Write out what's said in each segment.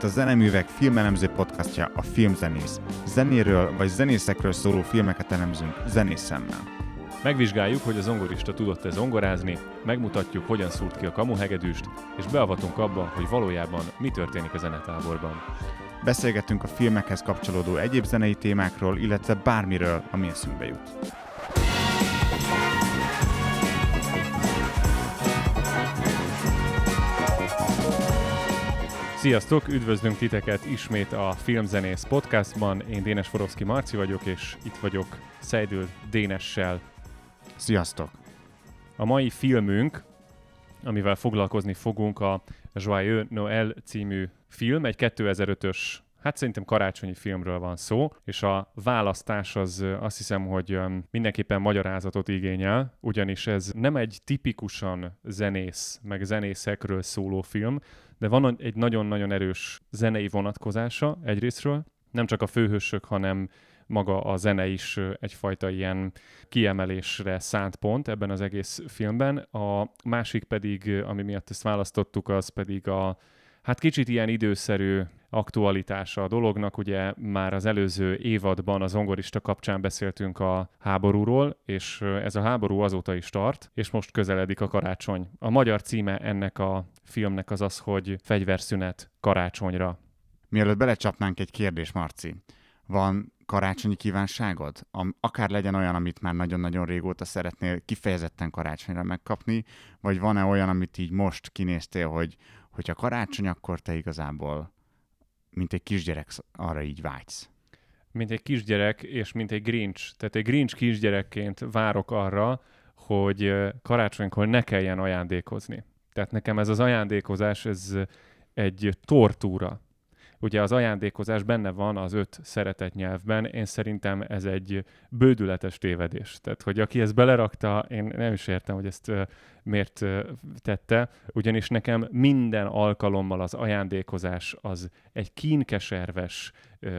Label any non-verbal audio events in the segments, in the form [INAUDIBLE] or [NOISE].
Itt a Zeneművek filmelemző podcastja, a Filmzenész. Zenéről vagy zenészekről szóló filmeket elemzünk zenészemmel. Megvizsgáljuk, hogy a zongorista tudott-e zongorázni, megmutatjuk, hogyan szúrt ki a kamuhegedűst, és beavatunk abba, hogy valójában mi történik a zenetáborban. Beszélgetünk a filmekhez kapcsolódó egyéb zenei témákról, illetve bármiről, ami eszünkbe jut. Sziasztok, üdvözlünk titeket ismét a Filmzenész podcastban. Én Dénes Forowski Marci vagyok, és itt vagyok Szeidül Dénessel. Sziasztok! A mai filmünk, amivel foglalkozni fogunk, a Joyeux Noël című film, egy 2005-ös Hát szerintem karácsonyi filmről van szó, és a választás az azt hiszem, hogy mindenképpen magyarázatot igényel, ugyanis ez nem egy tipikusan zenész, meg zenészekről szóló film, de van egy nagyon-nagyon erős zenei vonatkozása egyrésztről, nem csak a főhősök, hanem maga a zene is egyfajta ilyen kiemelésre szánt pont ebben az egész filmben. A másik pedig, ami miatt ezt választottuk, az pedig a hát kicsit ilyen időszerű aktualitása a dolognak. Ugye már az előző évadban az zongorista kapcsán beszéltünk a háborúról, és ez a háború azóta is tart, és most közeledik a karácsony. A magyar címe ennek a filmnek az az, hogy fegyverszünet karácsonyra. Mielőtt belecsapnánk egy kérdés, Marci, van karácsonyi kívánságod? Akár legyen olyan, amit már nagyon-nagyon régóta szeretnél kifejezetten karácsonyra megkapni, vagy van-e olyan, amit így most kinéztél, hogy hogyha karácsony, akkor te igazából mint egy kisgyerek arra így vágysz. Mint egy kisgyerek, és mint egy Grinch. Tehát egy Grinch kisgyerekként várok arra, hogy karácsonykor ne kelljen ajándékozni. Tehát nekem ez az ajándékozás, ez egy tortúra. Ugye az ajándékozás benne van az öt szeretett nyelvben, én szerintem ez egy bődületes tévedés. Tehát, hogy aki ezt belerakta, én nem is értem, hogy ezt miért tette, ugyanis nekem minden alkalommal az ajándékozás az egy kínkeserves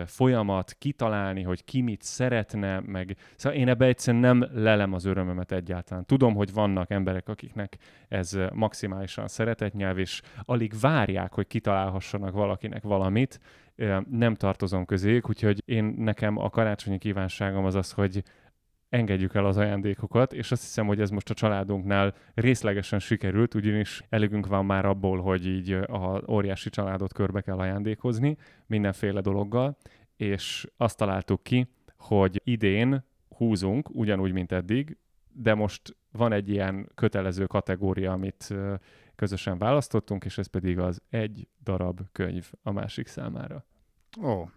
folyamat, kitalálni, hogy ki mit szeretne, meg szóval én ebbe egyszerűen nem lelem az örömömet egyáltalán. Tudom, hogy vannak emberek, akiknek ez maximálisan szeretett és alig várják, hogy kitalálhassanak valakinek valamit, nem tartozom közéjük, úgyhogy én nekem a karácsonyi kívánságom az az, hogy engedjük el az ajándékokat, és azt hiszem, hogy ez most a családunknál részlegesen sikerült, ugyanis elégünk van már abból, hogy így a óriási családot körbe kell ajándékozni mindenféle dologgal, és azt találtuk ki, hogy idén húzunk, ugyanúgy, mint eddig, de most van egy ilyen kötelező kategória, amit közösen választottunk, és ez pedig az egy darab könyv a másik számára. Ó,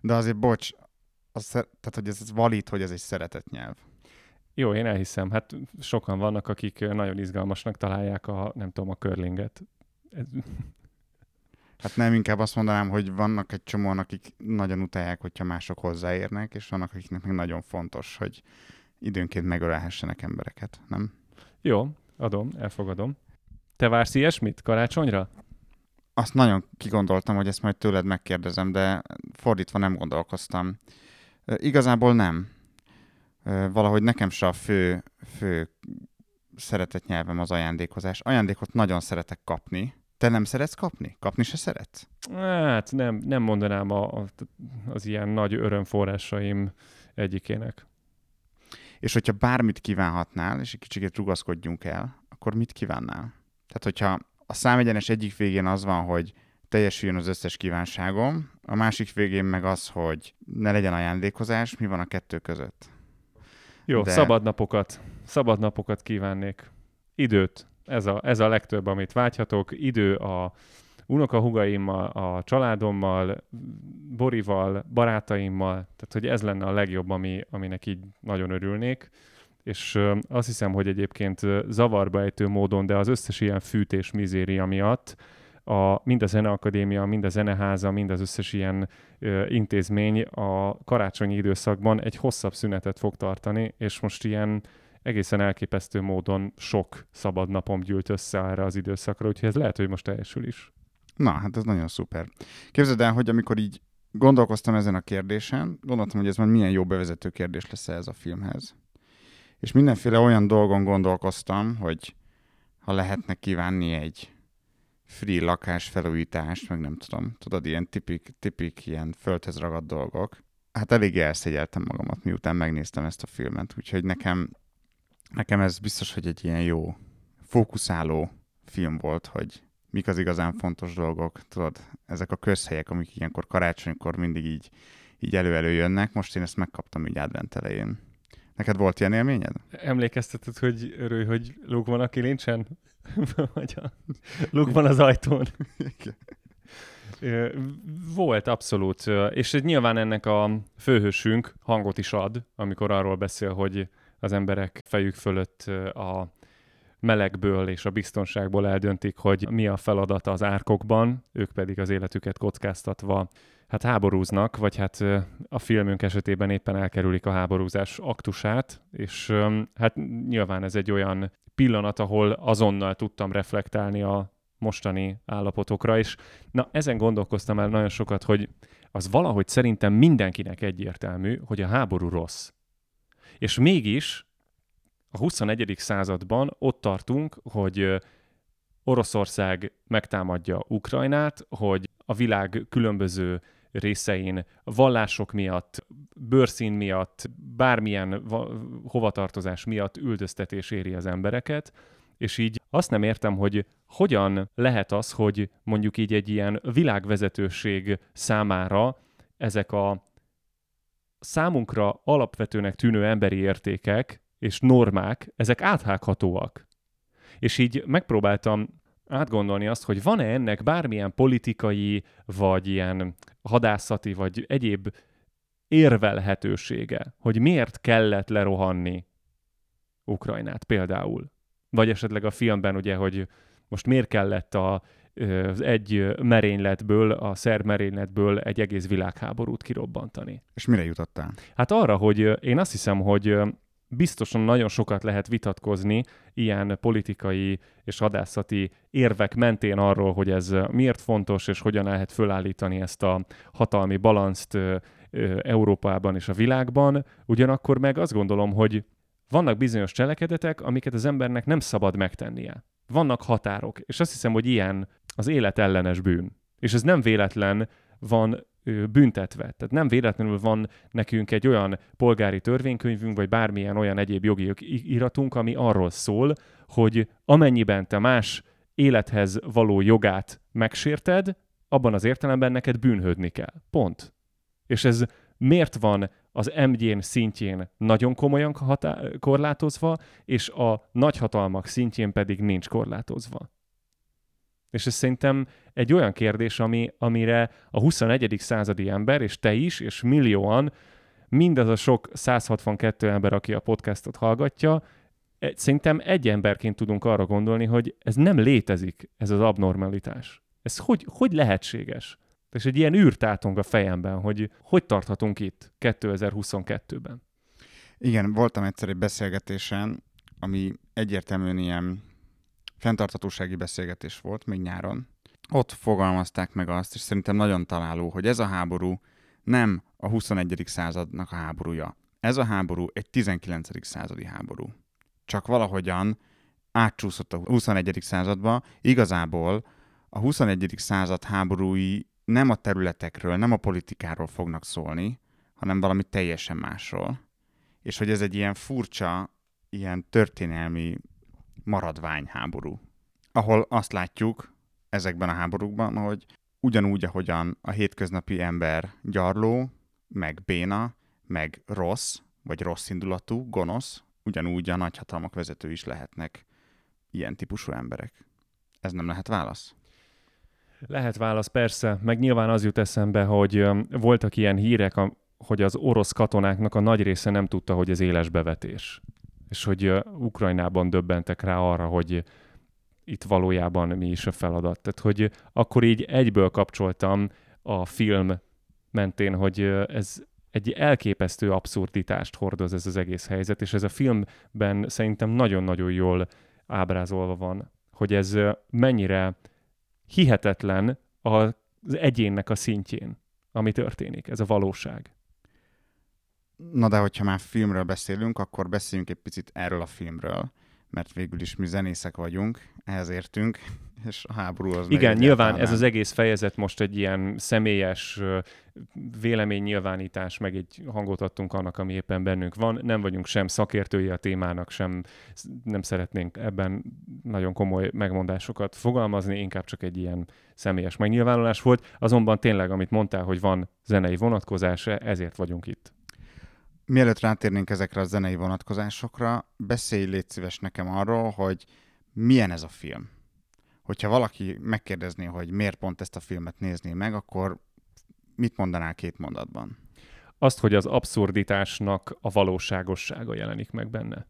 de azért bocs, az, tehát hogy ez, ez valid, hogy ez egy szeretett nyelv. Jó, én elhiszem. Hát sokan vannak, akik nagyon izgalmasnak találják a, nem tudom, a körlinget. Ez... Hát nem, inkább azt mondanám, hogy vannak egy csomóan, akik nagyon utálják, hogyha mások hozzáérnek, és vannak, akiknek még nagyon fontos, hogy időnként megölelhessenek embereket, nem? Jó, adom, elfogadom. Te vársz ilyesmit karácsonyra? Azt nagyon kigondoltam, hogy ezt majd tőled megkérdezem, de fordítva nem gondolkoztam. Igazából nem. Valahogy nekem se a fő, fő szeretett nyelvem az ajándékozás. Ajándékot nagyon szeretek kapni. Te nem szeretsz kapni? Kapni se szeretsz? Hát nem, nem mondanám a, a, az ilyen nagy örömforrásaim egyikének. És hogyha bármit kívánhatnál, és egy kicsit rugaszkodjunk el, akkor mit kívánnál? Tehát, hogyha a számegyenes egyik végén az van, hogy teljesüljön az összes kívánságom, a másik végén meg az, hogy ne legyen ajándékozás, mi van a kettő között. Jó, De... szabad napokat, szabad napokat kívánnék. Időt, ez a, ez a legtöbb, amit vágyhatok. Idő a unokahugaimmal, a családommal, Borival, barátaimmal, tehát hogy ez lenne a legjobb, ami, aminek így nagyon örülnék. És azt hiszem, hogy egyébként zavarba ejtő módon, de az összes ilyen fűtés mizéria miatt a, mind a Zeneakadémia, mind a Zeneháza, mind az összes ilyen ö, intézmény a karácsonyi időszakban egy hosszabb szünetet fog tartani, és most ilyen egészen elképesztő módon sok szabad napom gyűlt össze erre az időszakra, úgyhogy ez lehet, hogy most teljesül is. Na, hát ez nagyon szuper. Képzeld el, hogy amikor így gondolkoztam ezen a kérdésen, gondoltam, hogy ez már milyen jó bevezető kérdés lesz ez a filmhez. És mindenféle olyan dolgon gondolkoztam, hogy ha lehetne kívánni egy free lakás felújítást, meg nem tudom, tudod, ilyen tipik, tipik ilyen földhez ragadt dolgok. Hát elég elszégyeltem magamat, miután megnéztem ezt a filmet, úgyhogy nekem, nekem ez biztos, hogy egy ilyen jó fókuszáló film volt, hogy mik az igazán fontos dolgok, tudod, ezek a közhelyek, amik ilyenkor karácsonykor mindig így, így elő-elő jönnek, most én ezt megkaptam így advent elején. Neked volt ilyen élményed? Emlékezteted, hogy örülj, hogy luk van a kilincsen? [LAUGHS] Vagy a luk van az ajtón? Volt, abszolút. És nyilván ennek a főhősünk hangot is ad, amikor arról beszél, hogy az emberek fejük fölött a melegből és a biztonságból eldöntik, hogy mi a feladata az árkokban, ők pedig az életüket kockáztatva hát háborúznak, vagy hát a filmünk esetében éppen elkerülik a háborúzás aktusát, és hát nyilván ez egy olyan pillanat, ahol azonnal tudtam reflektálni a mostani állapotokra, és na ezen gondolkoztam el nagyon sokat, hogy az valahogy szerintem mindenkinek egyértelmű, hogy a háború rossz. És mégis a 21. században ott tartunk, hogy Oroszország megtámadja Ukrajnát, hogy a világ különböző részein vallások miatt, bőrszín miatt, bármilyen hovatartozás miatt üldöztetés éri az embereket, és így azt nem értem, hogy hogyan lehet az, hogy mondjuk így egy ilyen világvezetőség számára ezek a számunkra alapvetőnek tűnő emberi értékek és normák, ezek áthághatóak. És így megpróbáltam átgondolni azt, hogy van-e ennek bármilyen politikai, vagy ilyen hadászati, vagy egyéb érvelhetősége, hogy miért kellett lerohanni Ukrajnát például. Vagy esetleg a filmben ugye, hogy most miért kellett a, az egy merényletből, a szerb merényletből egy egész világháborút kirobbantani. És mire jutottál? Hát arra, hogy én azt hiszem, hogy biztosan nagyon sokat lehet vitatkozni ilyen politikai és hadászati érvek mentén arról, hogy ez miért fontos, és hogyan lehet fölállítani ezt a hatalmi balanszt Európában és a világban. Ugyanakkor meg azt gondolom, hogy vannak bizonyos cselekedetek, amiket az embernek nem szabad megtennie. Vannak határok, és azt hiszem, hogy ilyen az élet ellenes bűn. És ez nem véletlen van büntetve. Tehát nem véletlenül van nekünk egy olyan polgári törvénykönyvünk, vagy bármilyen olyan egyéb jogi iratunk, ami arról szól, hogy amennyiben te más élethez való jogát megsérted, abban az értelemben neked bűnhődni kell. Pont. És ez miért van az MG-n szintjén nagyon komolyan hatá- korlátozva, és a nagyhatalmak szintjén pedig nincs korlátozva. És ez szerintem egy olyan kérdés, ami, amire a 21. századi ember, és te is, és millióan, mindaz a sok 162 ember, aki a podcastot hallgatja, e, szerintem egy emberként tudunk arra gondolni, hogy ez nem létezik, ez az abnormalitás. Ez hogy, hogy lehetséges? És egy ilyen űrtátong a fejemben, hogy hogy tarthatunk itt 2022-ben. Igen, voltam egyszer egy beszélgetésen, ami egyértelműen ilyen fenntartatósági beszélgetés volt még nyáron. Ott fogalmazták meg azt, és szerintem nagyon találó, hogy ez a háború nem a 21. századnak a háborúja. Ez a háború egy 19. századi háború. Csak valahogyan átcsúszott a 21. századba, igazából a 21. század háborúi nem a területekről, nem a politikáról fognak szólni, hanem valami teljesen másról. És hogy ez egy ilyen furcsa, ilyen történelmi maradványháború, ahol azt látjuk ezekben a háborúkban, hogy ugyanúgy, ahogyan a hétköznapi ember gyarló, meg béna, meg rossz, vagy rossz indulatú, gonosz, ugyanúgy a nagyhatalmak vezető is lehetnek ilyen típusú emberek. Ez nem lehet válasz? Lehet válasz, persze. Meg nyilván az jut eszembe, hogy voltak ilyen hírek, hogy az orosz katonáknak a nagy része nem tudta, hogy ez éles bevetés és hogy Ukrajnában döbbentek rá arra, hogy itt valójában mi is a feladat. Tehát, hogy akkor így egyből kapcsoltam a film mentén, hogy ez egy elképesztő abszurditást hordoz ez az egész helyzet, és ez a filmben szerintem nagyon-nagyon jól ábrázolva van, hogy ez mennyire hihetetlen az egyénnek a szintjén, ami történik, ez a valóság. Na de hogyha már filmről beszélünk, akkor beszéljünk egy picit erről a filmről, mert végül is mi zenészek vagyunk, ehhez értünk, [LAUGHS] és a háború az Igen, nyilván ez az egész fejezet most egy ilyen személyes véleménynyilvánítás, meg egy hangot adtunk annak, ami éppen bennünk van. Nem vagyunk sem szakértői a témának, sem nem szeretnénk ebben nagyon komoly megmondásokat fogalmazni, inkább csak egy ilyen személyes megnyilvánulás volt. Azonban tényleg, amit mondtál, hogy van zenei vonatkozása, ezért vagyunk itt. Mielőtt rátérnénk ezekre a zenei vonatkozásokra, beszélj légy szíves nekem arról, hogy milyen ez a film. Hogyha valaki megkérdezné, hogy miért pont ezt a filmet nézné meg, akkor mit mondanál két mondatban? Azt, hogy az abszurditásnak a valóságossága jelenik meg benne.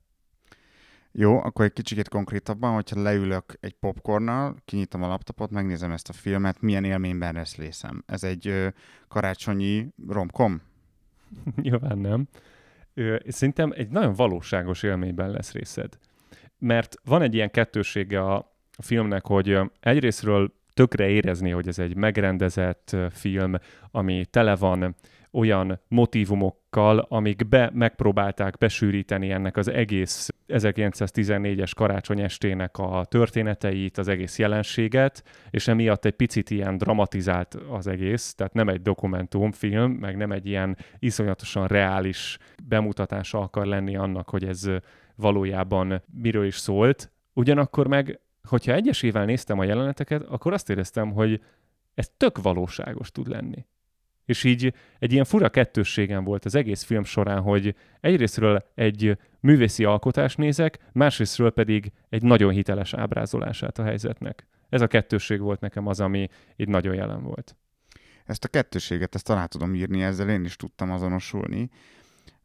Jó, akkor egy kicsit konkrétabban, hogyha leülök egy popcornnal, kinyitom a laptopot, megnézem ezt a filmet, milyen élményben lesz részem. Ez egy ö, karácsonyi romkom? [LAUGHS] Nyilván nem. Szerintem egy nagyon valóságos élményben lesz részed. Mert van egy ilyen kettősége a filmnek, hogy egyrésztről tökre érezni, hogy ez egy megrendezett film, ami tele van olyan motivumokkal, amik be megpróbálták besűríteni ennek az egész 1914-es karácsony estének a történeteit, az egész jelenséget, és emiatt egy picit ilyen dramatizált az egész, tehát nem egy dokumentumfilm, meg nem egy ilyen iszonyatosan reális bemutatása akar lenni annak, hogy ez valójában miről is szólt. Ugyanakkor meg hogyha egyesével néztem a jeleneteket, akkor azt éreztem, hogy ez tök valóságos tud lenni. És így egy ilyen fura kettősségem volt az egész film során, hogy egyrésztről egy művészi alkotást nézek, másrésztről pedig egy nagyon hiteles ábrázolását a helyzetnek. Ez a kettősség volt nekem az, ami így nagyon jelen volt. Ezt a kettőséget, ezt talán tudom írni, ezzel én is tudtam azonosulni.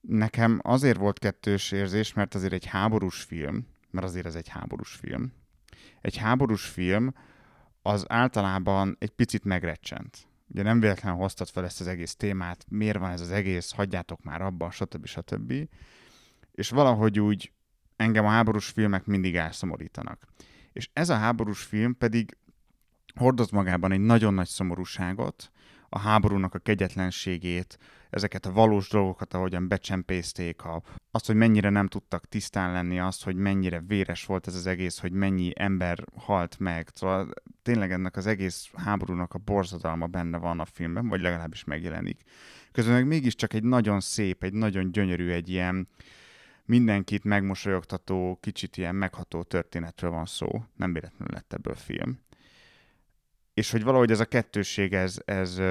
Nekem azért volt kettős érzés, mert azért egy háborús film, mert azért ez egy háborús film, egy háborús film az általában egy picit megrecsent. Ugye nem véletlenül hoztad fel ezt az egész témát, miért van ez az egész, hagyjátok már abba, stb. stb. És valahogy úgy engem a háborús filmek mindig elszomorítanak. És ez a háborús film pedig hordoz magában egy nagyon nagy szomorúságot, a háborúnak a kegyetlenségét, ezeket a valós dolgokat, ahogyan becsempészték, a, azt, hogy mennyire nem tudtak tisztán lenni, azt, hogy mennyire véres volt ez az egész, hogy mennyi ember halt meg. Szóval tényleg ennek az egész háborúnak a borzadalma benne van a filmben, vagy legalábbis megjelenik. Közben meg mégiscsak egy nagyon szép, egy nagyon gyönyörű, egy ilyen mindenkit megmosolyogtató, kicsit ilyen megható történetről van szó. Nem véletlenül lett ebből film. És hogy valahogy ez a kettősség, ez, ez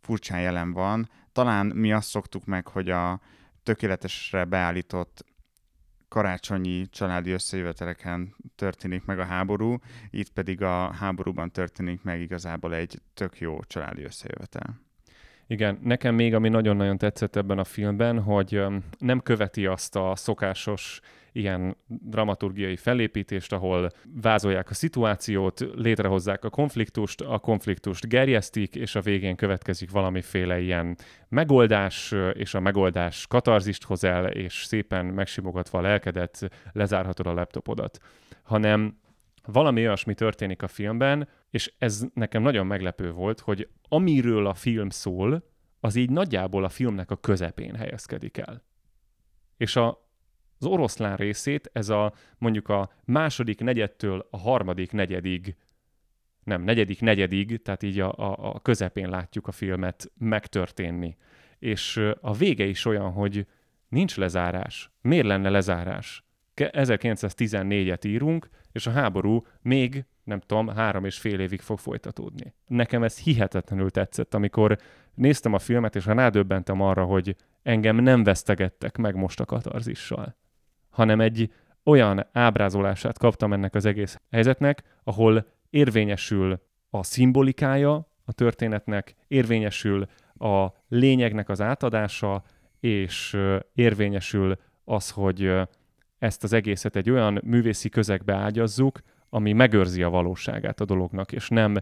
furcsán jelen van, talán mi azt szoktuk meg, hogy a tökéletesre beállított karácsonyi családi összejöveteleken történik meg a háború, itt pedig a háborúban történik meg igazából egy tök jó családi összejövetel. Igen, nekem még ami nagyon-nagyon tetszett ebben a filmben, hogy nem követi azt a szokásos ilyen dramaturgiai felépítést, ahol vázolják a szituációt, létrehozzák a konfliktust, a konfliktust gerjesztik, és a végén következik valamiféle ilyen megoldás, és a megoldás katarzist hoz el, és szépen megsimogatva a lelkedet lezárhatod a laptopodat. Hanem valami olyasmi történik a filmben, és ez nekem nagyon meglepő volt, hogy amiről a film szól, az így nagyjából a filmnek a közepén helyezkedik el. És a, az oroszlán részét, ez a mondjuk a második negyedtől a harmadik negyedig, nem, negyedik negyedig, tehát így a, a, a közepén látjuk a filmet megtörténni. És a vége is olyan, hogy nincs lezárás. Miért lenne lezárás? 1914-et írunk, és a háború még, nem tudom, három és fél évig fog folytatódni. Nekem ez hihetetlenül tetszett, amikor néztem a filmet, és rádöbbentem arra, hogy engem nem vesztegettek meg most a katarzissal hanem egy olyan ábrázolását kaptam ennek az egész helyzetnek, ahol érvényesül a szimbolikája a történetnek, érvényesül a lényegnek az átadása, és érvényesül az, hogy ezt az egészet egy olyan művészi közegbe ágyazzuk, ami megőrzi a valóságát a dolognak, és nem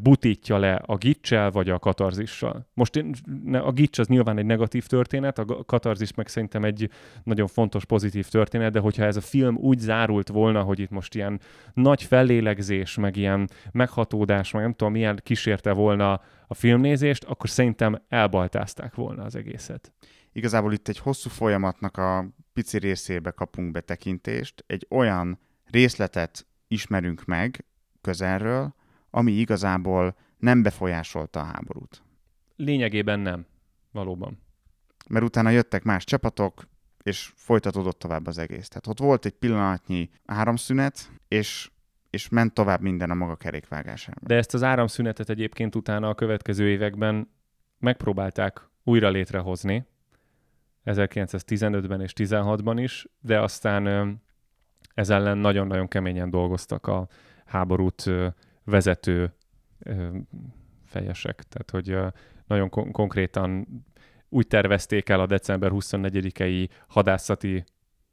butítja le a gicsel vagy a katarzissal. Most én, a gics az nyilván egy negatív történet, a katarzis meg szerintem egy nagyon fontos pozitív történet, de hogyha ez a film úgy zárult volna, hogy itt most ilyen nagy fellélegzés, meg ilyen meghatódás, meg nem tudom, milyen kísérte volna a filmnézést, akkor szerintem elbaltázták volna az egészet. Igazából itt egy hosszú folyamatnak a pici részébe kapunk betekintést, egy olyan részletet ismerünk meg közelről, ami igazából nem befolyásolta a háborút. Lényegében nem, valóban. Mert utána jöttek más csapatok, és folytatódott tovább az egész. Tehát ott volt egy pillanatnyi áramszünet, és, és ment tovább minden a maga kerékvágásában. De ezt az áramszünetet egyébként utána a következő években megpróbálták újra létrehozni, 1915-ben és 16-ban is, de aztán ez ellen nagyon-nagyon keményen dolgoztak a háborút vezető fejesek. Tehát, hogy nagyon kon- konkrétan úgy tervezték el a december 24-i hadászati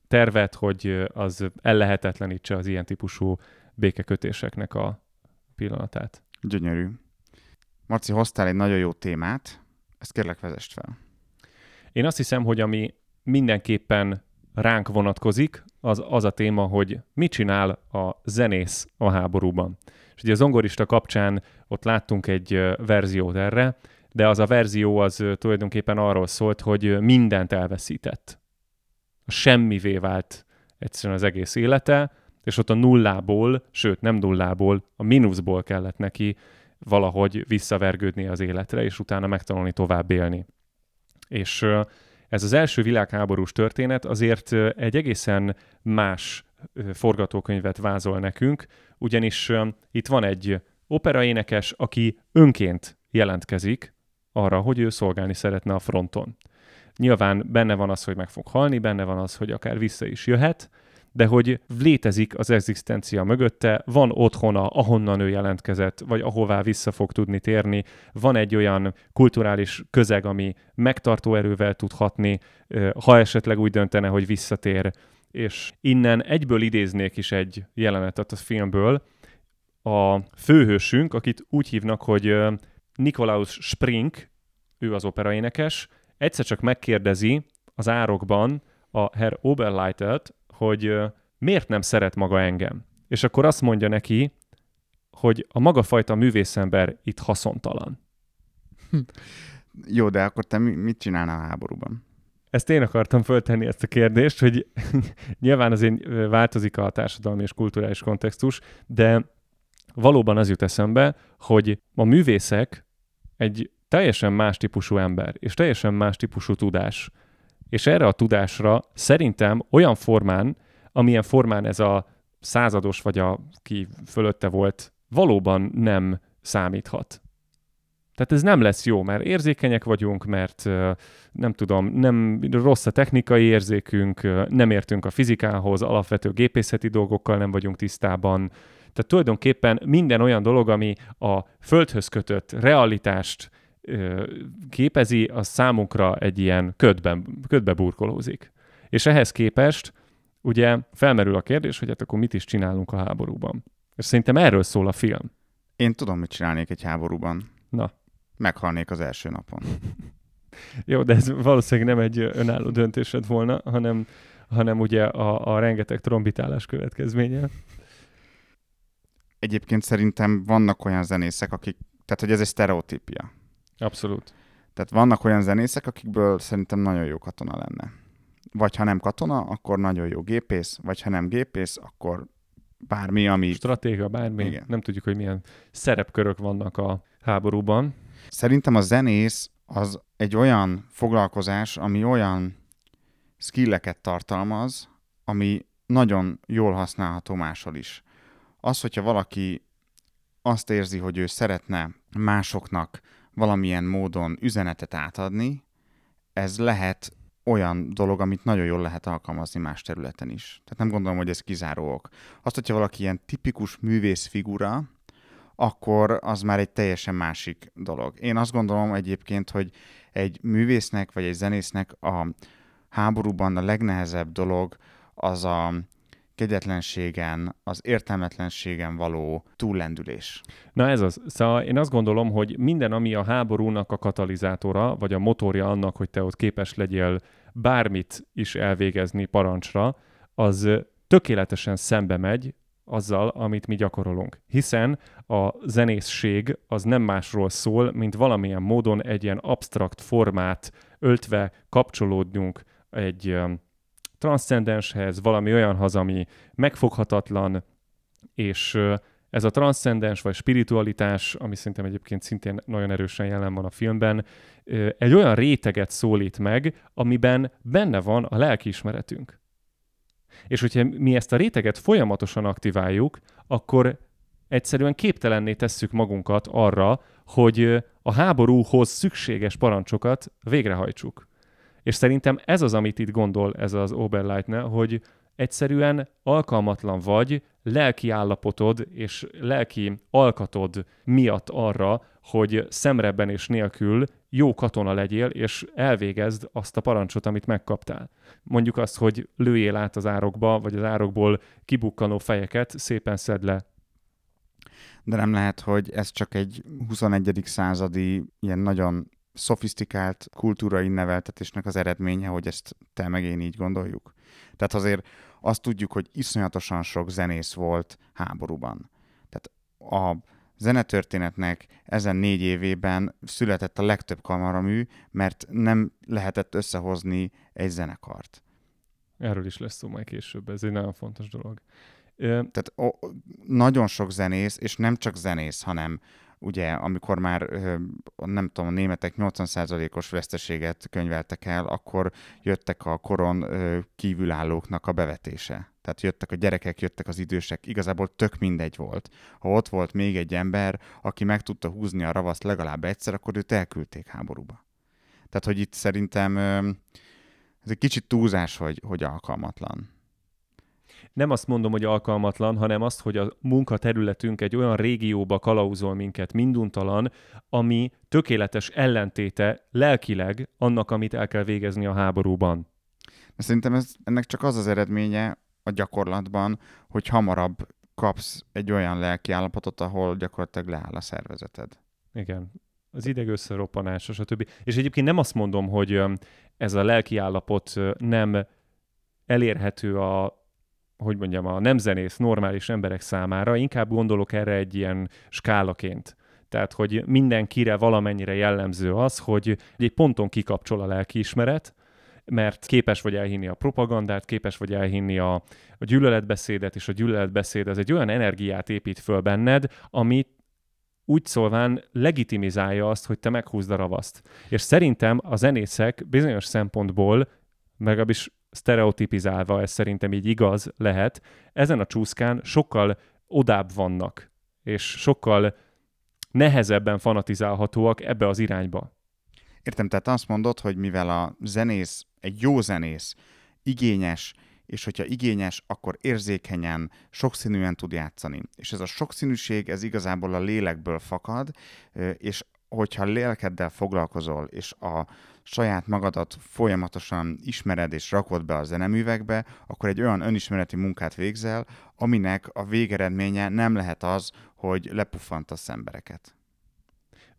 tervet, hogy az ellehetetlenítse az ilyen típusú békekötéseknek a pillanatát. Gyönyörű. Marci, hoztál egy nagyon jó témát, ezt kérlek vezest fel. Én azt hiszem, hogy ami mindenképpen ránk vonatkozik, az az a téma, hogy mit csinál a zenész a háborúban. És ugye a zongorista kapcsán ott láttunk egy verziót erre, de az a verzió az tulajdonképpen arról szólt, hogy mindent elveszített. Semmivé vált egyszerűen az egész élete, és ott a nullából, sőt nem nullából, a mínuszból kellett neki valahogy visszavergődni az életre, és utána megtanulni tovább élni. És ez az első világháborús történet azért egy egészen más forgatókönyvet vázol nekünk, ugyanis itt van egy operaénekes, aki önként jelentkezik arra, hogy ő szolgálni szeretne a fronton. Nyilván benne van az, hogy meg fog halni, benne van az, hogy akár vissza is jöhet, de hogy létezik az egzisztencia mögötte, van otthona, ahonnan ő jelentkezett, vagy ahová vissza fog tudni térni, van egy olyan kulturális közeg, ami megtartó erővel tud hatni, ha esetleg úgy döntene, hogy visszatér. És innen egyből idéznék is egy jelenetet a filmből. A főhősünk, akit úgy hívnak, hogy Nikolaus Spring, ő az operaénekes, egyszer csak megkérdezi az árokban a Herr Oberleitet, hogy miért nem szeret maga engem. És akkor azt mondja neki, hogy a maga fajta művészember itt haszontalan. [LAUGHS] Jó, de akkor te mit csinálnál a háborúban? Ezt én akartam föltenni ezt a kérdést, hogy [LAUGHS] nyilván azért változik a társadalmi és kulturális kontextus, de valóban az jut eszembe, hogy a művészek egy teljesen más típusú ember, és teljesen más típusú tudás. És erre a tudásra szerintem olyan formán, amilyen formán ez a százados vagy a ki fölötte volt, valóban nem számíthat. Tehát ez nem lesz jó, mert érzékenyek vagyunk, mert nem tudom, nem rossz a technikai érzékünk, nem értünk a fizikához, alapvető gépészeti dolgokkal nem vagyunk tisztában. Tehát tulajdonképpen minden olyan dolog, ami a földhöz kötött realitást képezi, az számunkra egy ilyen ködben, ködbe burkolózik. És ehhez képest ugye felmerül a kérdés, hogy hát akkor mit is csinálunk a háborúban. És szerintem erről szól a film. Én tudom, mit csinálnék egy háborúban. Na. Meghalnék az első napon. [LAUGHS] Jó, de ez valószínűleg nem egy önálló döntésed volna, hanem, hanem ugye a, a rengeteg trombitálás következménye. Egyébként szerintem vannak olyan zenészek, akik, tehát hogy ez egy sztereotípia. Abszolút. Tehát vannak olyan zenészek, akikből szerintem nagyon jó katona lenne. Vagy ha nem katona, akkor nagyon jó gépész, vagy ha nem gépész, akkor bármi, ami... Stratéga, bármi. Igen. Nem tudjuk, hogy milyen szerepkörök vannak a háborúban. Szerintem a zenész az egy olyan foglalkozás, ami olyan skilleket tartalmaz, ami nagyon jól használható máshol is. Az, hogyha valaki azt érzi, hogy ő szeretne másoknak valamilyen módon üzenetet átadni, ez lehet olyan dolog, amit nagyon jól lehet alkalmazni más területen is. Tehát nem gondolom, hogy ez kizáró ok. Azt, hogyha valaki ilyen tipikus művész figura, akkor az már egy teljesen másik dolog. Én azt gondolom egyébként, hogy egy művésznek vagy egy zenésznek a háborúban a legnehezebb dolog az a kegyetlenségen, az értelmetlenségen való túllendülés. Na ez az. Szóval én azt gondolom, hogy minden, ami a háborúnak a katalizátora, vagy a motorja annak, hogy te ott képes legyél bármit is elvégezni parancsra, az tökéletesen szembe megy azzal, amit mi gyakorolunk. Hiszen a zenészség az nem másról szól, mint valamilyen módon egy ilyen absztrakt formát öltve kapcsolódjunk egy transzcendenshez, valami olyanhoz, ami megfoghatatlan, és ez a transzcendens vagy spiritualitás, ami szerintem egyébként szintén nagyon erősen jelen van a filmben, egy olyan réteget szólít meg, amiben benne van a lelkiismeretünk. És hogyha mi ezt a réteget folyamatosan aktiváljuk, akkor egyszerűen képtelenné tesszük magunkat arra, hogy a háborúhoz szükséges parancsokat végrehajtsuk. És szerintem ez az, amit itt gondol ez az Oberleitner, hogy egyszerűen alkalmatlan vagy lelki állapotod és lelki alkatod miatt arra, hogy szemrebben és nélkül jó katona legyél, és elvégezd azt a parancsot, amit megkaptál. Mondjuk azt, hogy lőjél át az árokba, vagy az árokból kibukkanó fejeket, szépen szed le. De nem lehet, hogy ez csak egy 21. századi ilyen nagyon szofisztikált kultúrai neveltetésnek az eredménye, hogy ezt te meg én így gondoljuk. Tehát azért azt tudjuk, hogy iszonyatosan sok zenész volt háborúban. Tehát a zenetörténetnek ezen négy évében született a legtöbb kamaramű, mert nem lehetett összehozni egy zenekart. Erről is lesz szó majd később, ez egy nagyon fontos dolog. Tehát o, nagyon sok zenész, és nem csak zenész, hanem ugye amikor már nem tudom, a németek 80%-os veszteséget könyveltek el, akkor jöttek a koron kívülállóknak a bevetése. Tehát jöttek a gyerekek, jöttek az idősek, igazából tök mindegy volt. Ha ott volt még egy ember, aki meg tudta húzni a ravaszt legalább egyszer, akkor őt elküldték háborúba. Tehát, hogy itt szerintem ez egy kicsit túlzás, hogy, hogy alkalmatlan nem azt mondom, hogy alkalmatlan, hanem azt, hogy a munkaterületünk egy olyan régióba kalauzol minket minduntalan, ami tökéletes ellentéte lelkileg annak, amit el kell végezni a háborúban. Szerintem ez, ennek csak az az eredménye a gyakorlatban, hogy hamarabb kapsz egy olyan lelki állapotot, ahol gyakorlatilag leáll a szervezeted. Igen. Az ideg összeroppanása, stb. És egyébként nem azt mondom, hogy ez a lelki állapot nem elérhető a hogy mondjam, a nem normális emberek számára, inkább gondolok erre egy ilyen skálaként. Tehát, hogy mindenkire valamennyire jellemző az, hogy egy ponton kikapcsol a lelkiismeret, mert képes vagy elhinni a propagandát, képes vagy elhinni a, a gyűlöletbeszédet, és a gyűlöletbeszéd az egy olyan energiát épít föl benned, amit úgy szólván legitimizálja azt, hogy te meghúzd a ravaszt. És szerintem a zenészek bizonyos szempontból, legalábbis sztereotipizálva, ez szerintem így igaz lehet, ezen a csúszkán sokkal odább vannak, és sokkal nehezebben fanatizálhatóak ebbe az irányba. Értem, tehát azt mondod, hogy mivel a zenész, egy jó zenész, igényes, és hogyha igényes, akkor érzékenyen, sokszínűen tud játszani. És ez a sokszínűség, ez igazából a lélekből fakad, és hogyha lelkeddel foglalkozol, és a saját magadat folyamatosan ismered és rakod be a zeneművekbe, akkor egy olyan önismereti munkát végzel, aminek a végeredménye nem lehet az, hogy lepuffantasz embereket.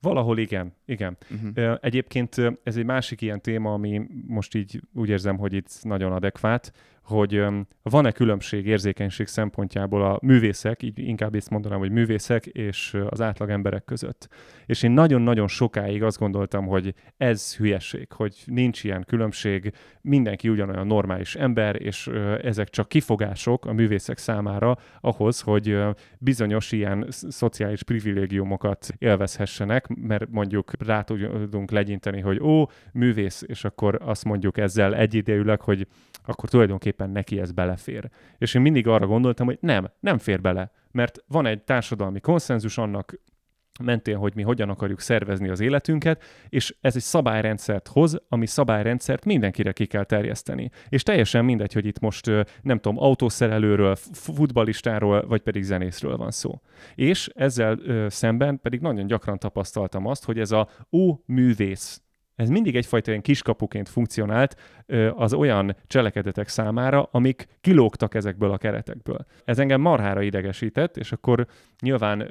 Valahol igen, igen. Uh-huh. Egyébként ez egy másik ilyen téma, ami most így úgy érzem, hogy itt nagyon adekvát, hogy van-e különbség érzékenység szempontjából a művészek, így inkább ezt mondanám, hogy művészek és az átlag emberek között. És én nagyon-nagyon sokáig azt gondoltam, hogy ez hülyeség, hogy nincs ilyen különbség, mindenki ugyanolyan normális ember, és ezek csak kifogások a művészek számára ahhoz, hogy bizonyos ilyen szociális privilégiumokat élvezhessenek, mert mondjuk rá tudunk legyinteni, hogy ó, művész, és akkor azt mondjuk ezzel egyidejűleg, hogy akkor tulajdonképpen neki ez belefér. És én mindig arra gondoltam, hogy nem, nem fér bele, mert van egy társadalmi konszenzus annak mentén, hogy mi hogyan akarjuk szervezni az életünket, és ez egy szabályrendszert hoz, ami szabályrendszert mindenkire ki kell terjeszteni. És teljesen mindegy, hogy itt most nem tudom, autószerelőről, futbalistáról, vagy pedig zenészről van szó. És ezzel ö, szemben pedig nagyon gyakran tapasztaltam azt, hogy ez a ó művész ez mindig egyfajta ilyen kiskapuként funkcionált az olyan cselekedetek számára, amik kilógtak ezekből a keretekből. Ez engem marhára idegesített, és akkor nyilván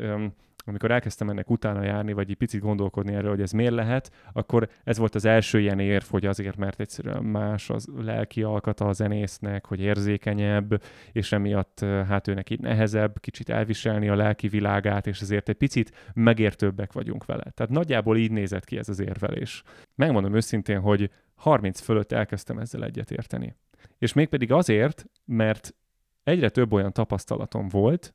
amikor elkezdtem ennek utána járni, vagy egy picit gondolkodni erről, hogy ez miért lehet, akkor ez volt az első ilyen érv, hogy azért, mert egyszerűen más az lelki alkata a zenésznek, hogy érzékenyebb, és emiatt hát őnek így nehezebb kicsit elviselni a lelki világát, és ezért egy picit megértőbbek vagyunk vele. Tehát nagyjából így nézett ki ez az érvelés. Megmondom őszintén, hogy 30 fölött elkezdtem ezzel egyetérteni. És mégpedig azért, mert egyre több olyan tapasztalatom volt,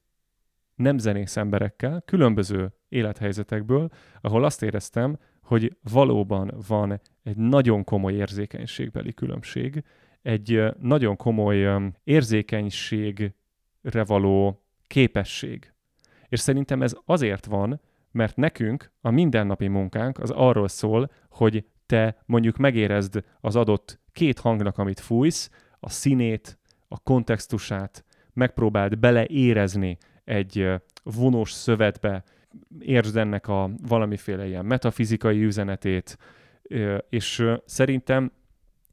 nem zenész emberekkel, különböző élethelyzetekből, ahol azt éreztem, hogy valóban van egy nagyon komoly érzékenységbeli különbség, egy nagyon komoly érzékenységre való képesség. És szerintem ez azért van, mert nekünk a mindennapi munkánk az arról szól, hogy te mondjuk megérezd az adott két hangnak, amit fújsz, a színét, a kontextusát, megpróbáld beleérezni egy vonós szövetbe, értsd ennek a valamiféle ilyen metafizikai üzenetét, és szerintem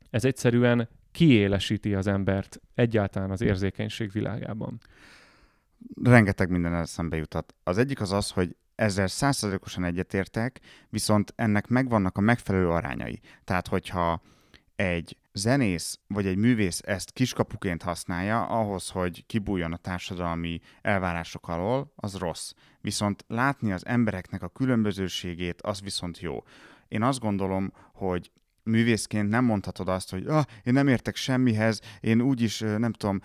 ez egyszerűen kiélesíti az embert egyáltalán az érzékenység világában. Rengeteg minden eszembe jutott. Az egyik az az, hogy ezzel százszerzalékosan egyetértek, viszont ennek megvannak a megfelelő arányai. Tehát, hogyha egy zenész vagy egy művész ezt kiskapuként használja ahhoz, hogy kibújjon a társadalmi elvárások alól, az rossz. Viszont látni az embereknek a különbözőségét, az viszont jó. Én azt gondolom, hogy művészként nem mondhatod azt, hogy ah, én nem értek semmihez, én úgyis, nem tudom,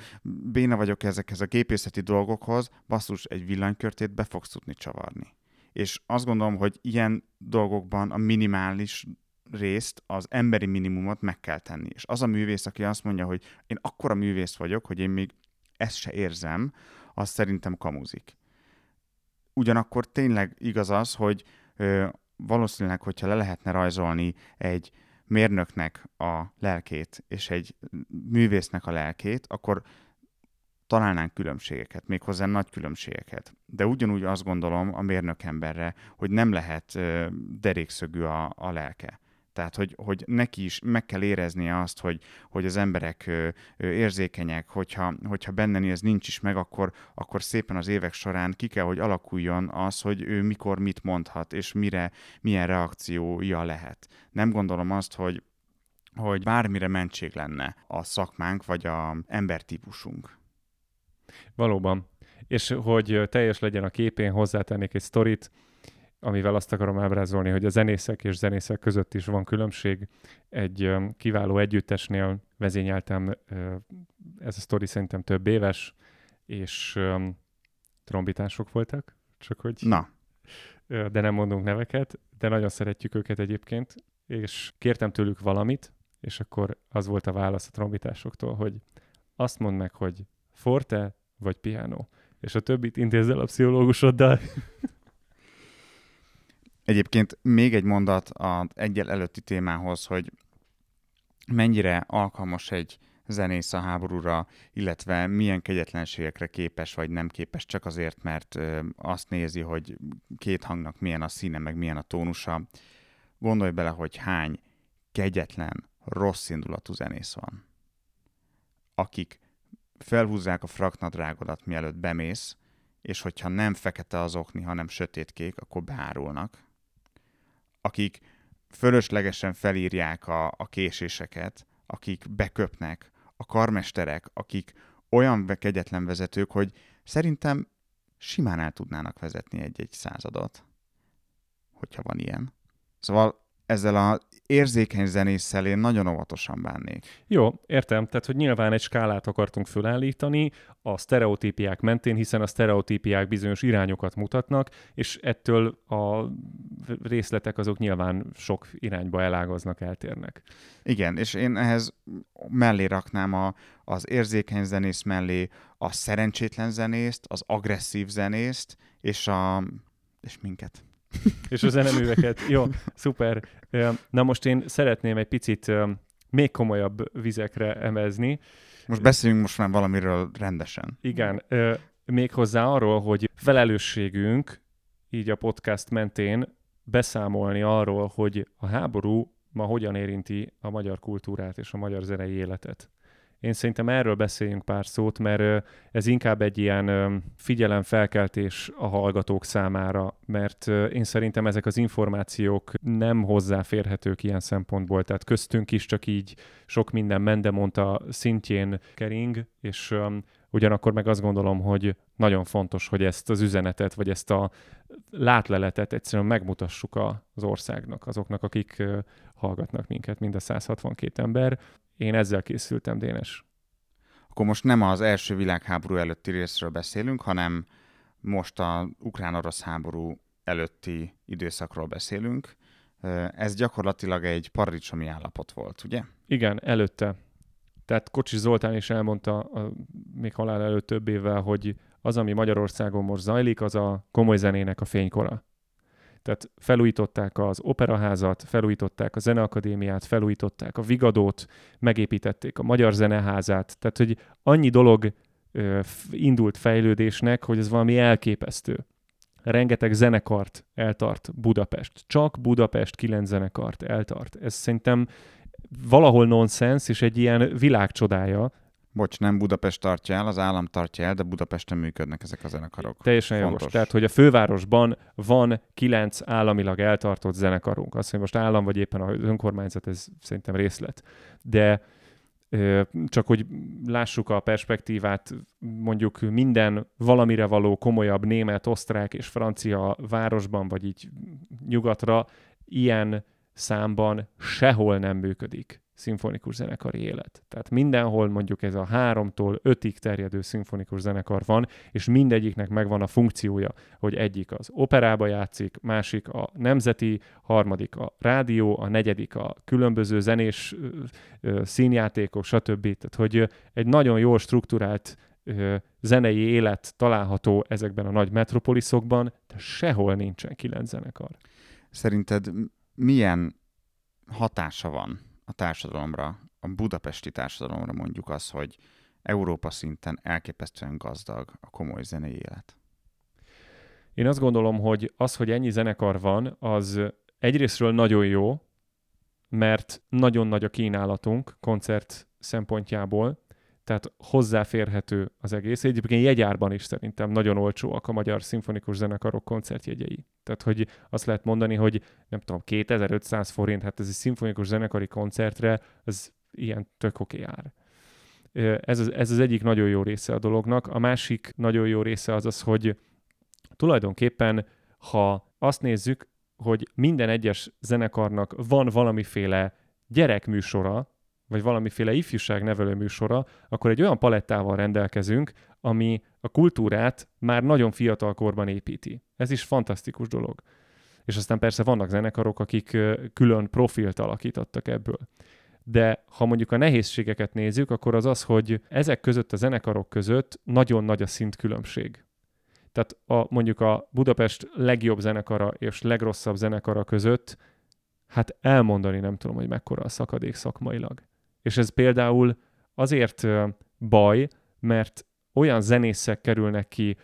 béna vagyok ezekhez a gépészeti dolgokhoz, basszus, egy villanykörtét be fogsz tudni csavarni. És azt gondolom, hogy ilyen dolgokban a minimális részt, az emberi minimumot meg kell tenni. És az a művész, aki azt mondja, hogy én akkora művész vagyok, hogy én még ezt se érzem, az szerintem kamuzik. Ugyanakkor tényleg igaz az, hogy ö, valószínűleg, hogyha le lehetne rajzolni egy mérnöknek a lelkét és egy művésznek a lelkét, akkor találnánk különbségeket, méghozzá nagy különbségeket. De ugyanúgy azt gondolom a mérnök emberre, hogy nem lehet derékszögű a, a lelke. Tehát, hogy, hogy neki is meg kell éreznie azt, hogy, hogy az emberek érzékenyek, hogyha, hogyha benne ez nincs is meg, akkor, akkor szépen az évek során ki kell, hogy alakuljon az, hogy ő mikor mit mondhat, és mire, milyen reakciója lehet. Nem gondolom azt, hogy, hogy bármire mentség lenne a szakmánk, vagy a embertípusunk. Valóban. És hogy teljes legyen a képén, hozzátennék egy sztorit, amivel azt akarom ábrázolni, hogy a zenészek és zenészek között is van különbség. Egy kiváló együttesnél vezényeltem, ez a sztori szerintem több éves, és trombitások voltak, csak hogy... Na. De nem mondunk neveket, de nagyon szeretjük őket egyébként, és kértem tőlük valamit, és akkor az volt a válasz a trombitásoktól, hogy azt mondd meg, hogy forte vagy piano, és a többit intézz el a pszichológusoddal. [LAUGHS] Egyébként még egy mondat az egyel előtti témához, hogy mennyire alkalmas egy zenész a háborúra, illetve milyen kegyetlenségekre képes vagy nem képes, csak azért, mert azt nézi, hogy két hangnak milyen a színe, meg milyen a tónusa. Gondolj bele, hogy hány kegyetlen, rossz indulatú zenész van, akik felhúzzák a fraknadrágodat, mielőtt bemész, és hogyha nem fekete az okni, hanem sötétkék, akkor beárulnak akik fölöslegesen felírják a, a késéseket, akik beköpnek, a karmesterek, akik olyan kegyetlen vezetők, hogy szerintem simán el tudnának vezetni egy-egy századot, hogyha van ilyen. Szóval ezzel a érzékeny zenésszel én nagyon óvatosan bánnék. Jó, értem. Tehát, hogy nyilván egy skálát akartunk fölállítani a sztereotípiák mentén, hiszen a sztereotípiák bizonyos irányokat mutatnak, és ettől a részletek azok nyilván sok irányba elágaznak, eltérnek. Igen, és én ehhez mellé raknám a, az érzékeny zenész mellé a szerencsétlen zenészt, az agresszív zenészt, és, a, és minket. És a zeneműveket. Jó, szuper. Na most én szeretném egy picit még komolyabb vizekre emezni. Most beszéljünk most már valamiről rendesen. Igen, méghozzá arról, hogy felelősségünk így a podcast mentén beszámolni arról, hogy a háború ma hogyan érinti a magyar kultúrát és a magyar zenei életet. Én szerintem erről beszéljünk pár szót, mert ez inkább egy ilyen figyelemfelkeltés a hallgatók számára, mert én szerintem ezek az információk nem hozzáférhetők ilyen szempontból, tehát köztünk is csak így sok minden mendemonta szintjén kering, és ugyanakkor meg azt gondolom, hogy nagyon fontos, hogy ezt az üzenetet, vagy ezt a látleletet egyszerűen megmutassuk az országnak, azoknak, akik hallgatnak minket, mind a 162 ember, én ezzel készültem, Dénes. Akkor most nem az első világháború előtti részről beszélünk, hanem most a ukrán-orosz háború előtti időszakról beszélünk. Ez gyakorlatilag egy paradicsomi állapot volt, ugye? Igen, előtte. Tehát Kocsis Zoltán is elmondta a, még halál előtt több évvel, hogy az, ami Magyarországon most zajlik, az a komoly zenének a fénykora. Tehát felújították az operaházat, felújították a zeneakadémiát, felújították a Vigadót, megépítették a Magyar Zeneházát. Tehát, hogy annyi dolog ö, indult fejlődésnek, hogy ez valami elképesztő. Rengeteg zenekart eltart Budapest. Csak Budapest kilenc zenekart eltart. Ez szerintem valahol nonsens, és egy ilyen világcsodája, Bocs, nem Budapest tartja el, az állam tartja el, de Budapesten működnek ezek a zenekarok. Teljesen Fontos. jogos. Tehát, hogy a fővárosban van kilenc államilag eltartott zenekarunk. Azt, hogy most állam vagy éppen az önkormányzat, ez szerintem részlet. De csak hogy lássuk a perspektívát, mondjuk minden valamire való komolyabb német, osztrák és francia városban, vagy így nyugatra, ilyen számban sehol nem működik szimfonikus zenekari élet. Tehát mindenhol mondjuk ez a háromtól ötig terjedő szimfonikus zenekar van, és mindegyiknek megvan a funkciója, hogy egyik az operába játszik, másik a nemzeti, harmadik a rádió, a negyedik a különböző zenés színjátékok, stb. Tehát, hogy egy nagyon jól struktúrált zenei élet található ezekben a nagy metropoliszokban, de sehol nincsen kilenc zenekar. Szerinted milyen hatása van a társadalomra, a budapesti társadalomra mondjuk az, hogy Európa szinten elképesztően gazdag a komoly zenei élet? Én azt gondolom, hogy az, hogy ennyi zenekar van, az egyrésztről nagyon jó, mert nagyon nagy a kínálatunk koncert szempontjából, tehát hozzáférhető az egész. Egyébként jegyárban is szerintem nagyon olcsóak a magyar szimfonikus zenekarok koncertjegyei. Tehát, hogy azt lehet mondani, hogy nem tudom, 2500 forint, hát ez egy szimfonikus zenekari koncertre, az ilyen tök oké ár. Ez az, ez az egyik nagyon jó része a dolognak. A másik nagyon jó része az az, hogy tulajdonképpen, ha azt nézzük, hogy minden egyes zenekarnak van valamiféle gyerekműsora, vagy valamiféle ifjúságnevelő műsora, akkor egy olyan palettával rendelkezünk, ami a kultúrát már nagyon fiatal korban építi. Ez is fantasztikus dolog. És aztán persze vannak zenekarok, akik külön profilt alakítottak ebből. De ha mondjuk a nehézségeket nézzük, akkor az az, hogy ezek között a zenekarok között nagyon nagy a szintkülönbség. Tehát a, mondjuk a Budapest legjobb zenekara és legrosszabb zenekara között, hát elmondani nem tudom, hogy mekkora a szakadék szakmailag. És ez például azért baj, mert olyan zenészek kerülnek ki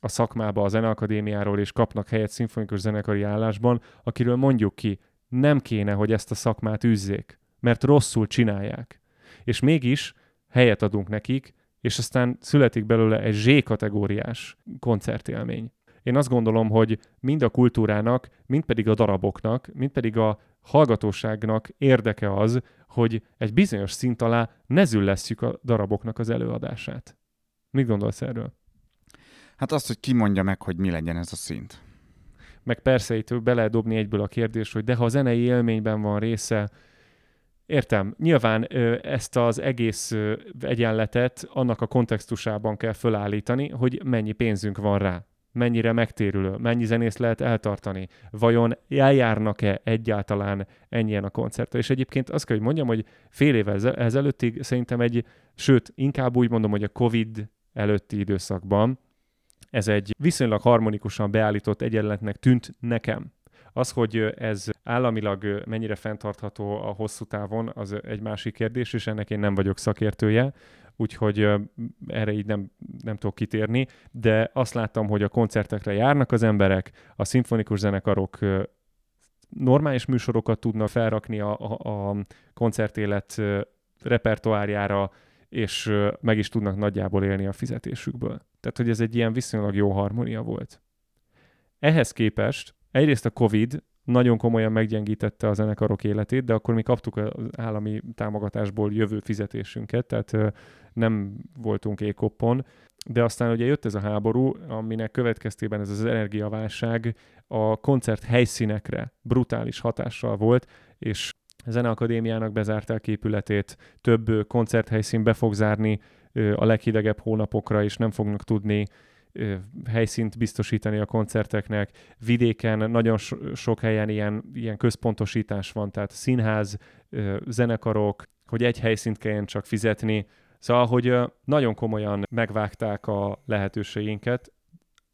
a szakmába, a zeneakadémiáról, és kapnak helyet szimfonikus zenekari állásban, akiről mondjuk ki, nem kéne, hogy ezt a szakmát üzzék, mert rosszul csinálják. És mégis helyet adunk nekik, és aztán születik belőle egy Z-kategóriás koncertélmény. Én azt gondolom, hogy mind a kultúrának, mind pedig a daraboknak, mind pedig a hallgatóságnak érdeke az, hogy egy bizonyos szint alá ne züllesszük a daraboknak az előadását. Mit gondolsz erről? Hát azt, hogy ki mondja meg, hogy mi legyen ez a szint. Meg persze itt be lehet dobni egyből a kérdés, hogy de ha a zenei élményben van része, Értem. Nyilván ezt az egész egyenletet annak a kontextusában kell fölállítani, hogy mennyi pénzünk van rá mennyire megtérülő, mennyi zenész lehet eltartani, vajon eljárnak-e egyáltalán ennyien a koncertre. És egyébként azt kell, hogy mondjam, hogy fél évvel ezelőttig szerintem egy, sőt, inkább úgy mondom, hogy a Covid előtti időszakban ez egy viszonylag harmonikusan beállított egyenletnek tűnt nekem. Az, hogy ez államilag mennyire fenntartható a hosszú távon, az egy másik kérdés, és ennek én nem vagyok szakértője, úgyhogy erre így nem, nem tudok kitérni, de azt láttam, hogy a koncertekre járnak az emberek, a szimfonikus zenekarok normális műsorokat tudnak felrakni a, a, a koncertélet repertoárjára, és meg is tudnak nagyjából élni a fizetésükből. Tehát, hogy ez egy ilyen viszonylag jó harmónia volt. Ehhez képest egyrészt a COVID nagyon komolyan meggyengítette a zenekarok életét, de akkor mi kaptuk az állami támogatásból jövő fizetésünket, tehát nem voltunk ékoppon. De aztán ugye jött ez a háború, aminek következtében ez az energiaválság a koncert helyszínekre brutális hatással volt, és Zeneakadémiának bezárták épületét, több koncerthelyszín be fog zárni a leghidegebb hónapokra, és nem fognak tudni helyszínt biztosítani a koncerteknek. Vidéken nagyon so- sok helyen ilyen, ilyen központosítás van, tehát színház, zenekarok, hogy egy helyszínt kelljen csak fizetni. Szóval, hogy nagyon komolyan megvágták a lehetőségeinket,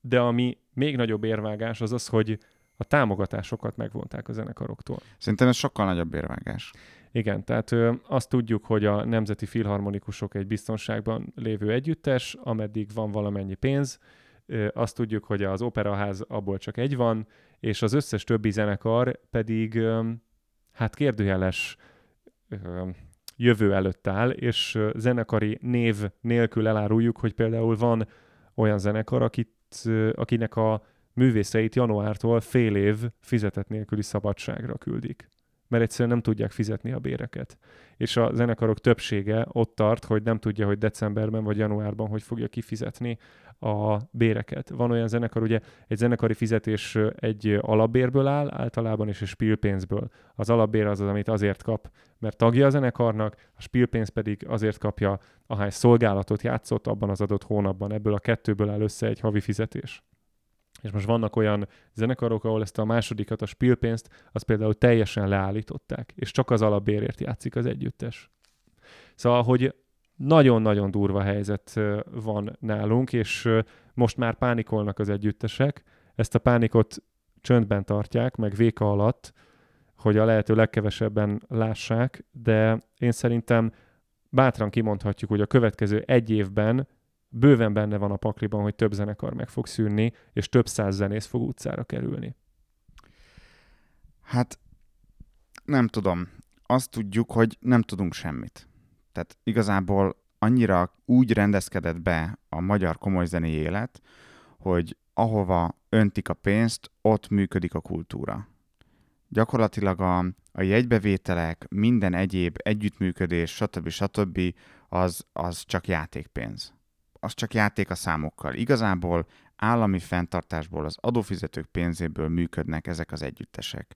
de ami még nagyobb érvágás az az, hogy a támogatásokat megvonták a zenekaroktól. Szerintem ez sokkal nagyobb érvágás. Igen, tehát ö, azt tudjuk, hogy a Nemzeti Filharmonikusok egy biztonságban lévő együttes, ameddig van valamennyi pénz, ö, azt tudjuk, hogy az operaház abból csak egy van, és az összes többi zenekar pedig ö, hát kérdőjeles ö, jövő előtt áll, és zenekari név nélkül eláruljuk, hogy például van olyan zenekar, akit, akinek a művészeit januártól fél év fizetett nélküli szabadságra küldik mert egyszerűen nem tudják fizetni a béreket. És a zenekarok többsége ott tart, hogy nem tudja, hogy decemberben vagy januárban hogy fogja kifizetni a béreket. Van olyan zenekar, ugye egy zenekari fizetés egy alapbérből áll, általában és egy spillpénzből. Az alapbér az az, amit azért kap, mert tagja a zenekarnak, a spillpénz pedig azért kapja, ahány szolgálatot játszott abban az adott hónapban. Ebből a kettőből áll össze egy havi fizetés. És most vannak olyan zenekarok, ahol ezt a másodikat, a spillpénzt, azt például teljesen leállították, és csak az alapbérért játszik az együttes. Szóval, hogy nagyon-nagyon durva helyzet van nálunk, és most már pánikolnak az együttesek. Ezt a pánikot csöndben tartják, meg véka alatt, hogy a lehető legkevesebben lássák, de én szerintem bátran kimondhatjuk, hogy a következő egy évben bőven benne van a pakliban, hogy több zenekar meg fog szűnni, és több száz zenész fog utcára kerülni. Hát nem tudom. Azt tudjuk, hogy nem tudunk semmit. Tehát igazából annyira úgy rendezkedett be a magyar komoly zenei élet, hogy ahova öntik a pénzt, ott működik a kultúra. Gyakorlatilag a, a jegybevételek, minden egyéb együttműködés, stb. stb. az, az csak játékpénz az csak játék a számokkal. Igazából állami fenntartásból, az adófizetők pénzéből működnek ezek az együttesek.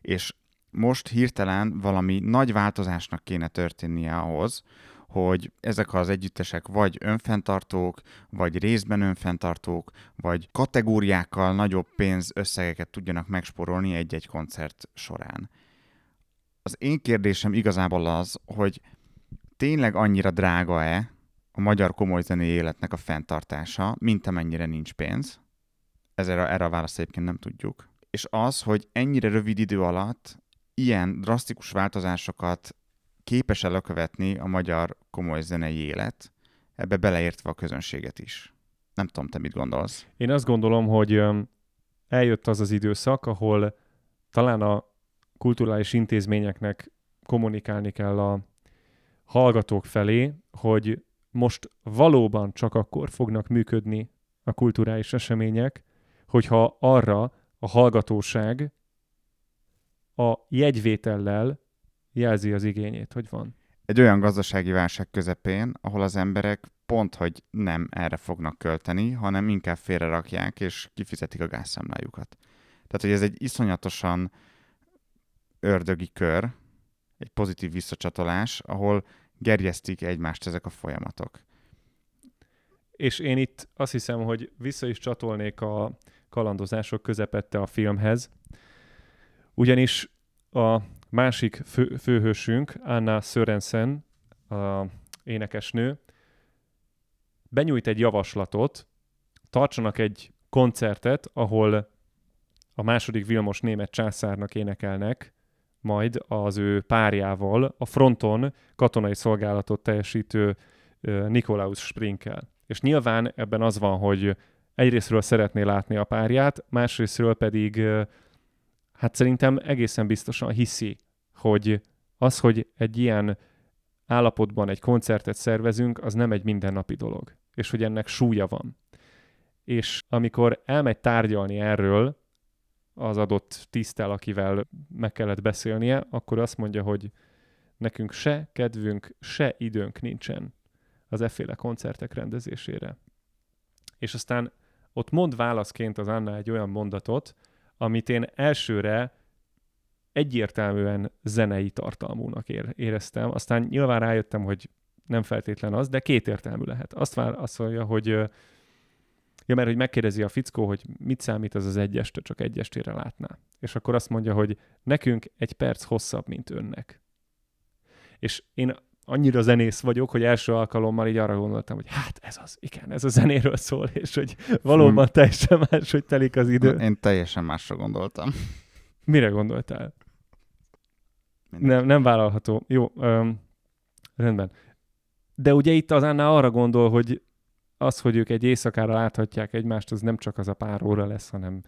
És most hirtelen valami nagy változásnak kéne történnie ahhoz, hogy ezek az együttesek vagy önfenntartók, vagy részben önfenntartók, vagy kategóriákkal nagyobb pénz összegeket tudjanak megsporolni egy-egy koncert során. Az én kérdésem igazából az, hogy tényleg annyira drága-e a magyar komoly zenei életnek a fenntartása, mint amennyire nincs pénz. Ez erre, erre a választ egyébként nem tudjuk. És az, hogy ennyire rövid idő alatt ilyen drasztikus változásokat képes előkövetni a magyar komoly zenei élet, ebbe beleértve a közönséget is. Nem tudom, te mit gondolsz? Én azt gondolom, hogy eljött az az időszak, ahol talán a kulturális intézményeknek kommunikálni kell a hallgatók felé, hogy most valóban csak akkor fognak működni a kulturális események, hogyha arra a hallgatóság a jegyvétellel jelzi az igényét, hogy van. Egy olyan gazdasági válság közepén, ahol az emberek pont, hogy nem erre fognak költeni, hanem inkább félrerakják és kifizetik a gázszámlájukat. Tehát, hogy ez egy iszonyatosan ördögi kör, egy pozitív visszacsatolás, ahol gerjesztik egymást ezek a folyamatok. És én itt azt hiszem, hogy vissza is csatolnék a kalandozások közepette a filmhez, ugyanis a másik fő, főhősünk, Anna Sörensen, a énekesnő, benyújt egy javaslatot, tartsanak egy koncertet, ahol a második Vilmos német császárnak énekelnek, majd az ő párjával a fronton katonai szolgálatot teljesítő Nikolaus Sprinkel. És nyilván ebben az van, hogy egyrésztről szeretné látni a párját, másrésztről pedig hát szerintem egészen biztosan hiszi, hogy az, hogy egy ilyen állapotban egy koncertet szervezünk, az nem egy mindennapi dolog, és hogy ennek súlya van. És amikor elmegy tárgyalni erről, az adott tisztel, akivel meg kellett beszélnie, akkor azt mondja, hogy nekünk se kedvünk, se időnk nincsen az efféle koncertek rendezésére. És aztán ott mond válaszként az Anna egy olyan mondatot, amit én elsőre egyértelműen zenei tartalmúnak éreztem. Aztán nyilván rájöttem, hogy nem feltétlen az, de kétértelmű lehet. Azt vár, azt mondja, hogy ja, mert hogy megkérdezi a fickó, hogy mit számít az az egyeste, csak egyestére látná. És akkor azt mondja, hogy nekünk egy perc hosszabb, mint önnek. És én annyira zenész vagyok, hogy első alkalommal így arra gondoltam, hogy hát ez az, igen, ez a zenéről szól, [LAUGHS] és hogy valóban hm. teljesen más, hogy telik az idő. Én teljesen másra gondoltam. Mire gondoltál? Nem, nem vállalható. Jó, öm, rendben. De ugye itt az Anna arra gondol, hogy az, hogy ők egy éjszakára láthatják egymást, az nem csak az a pár óra lesz, hanem...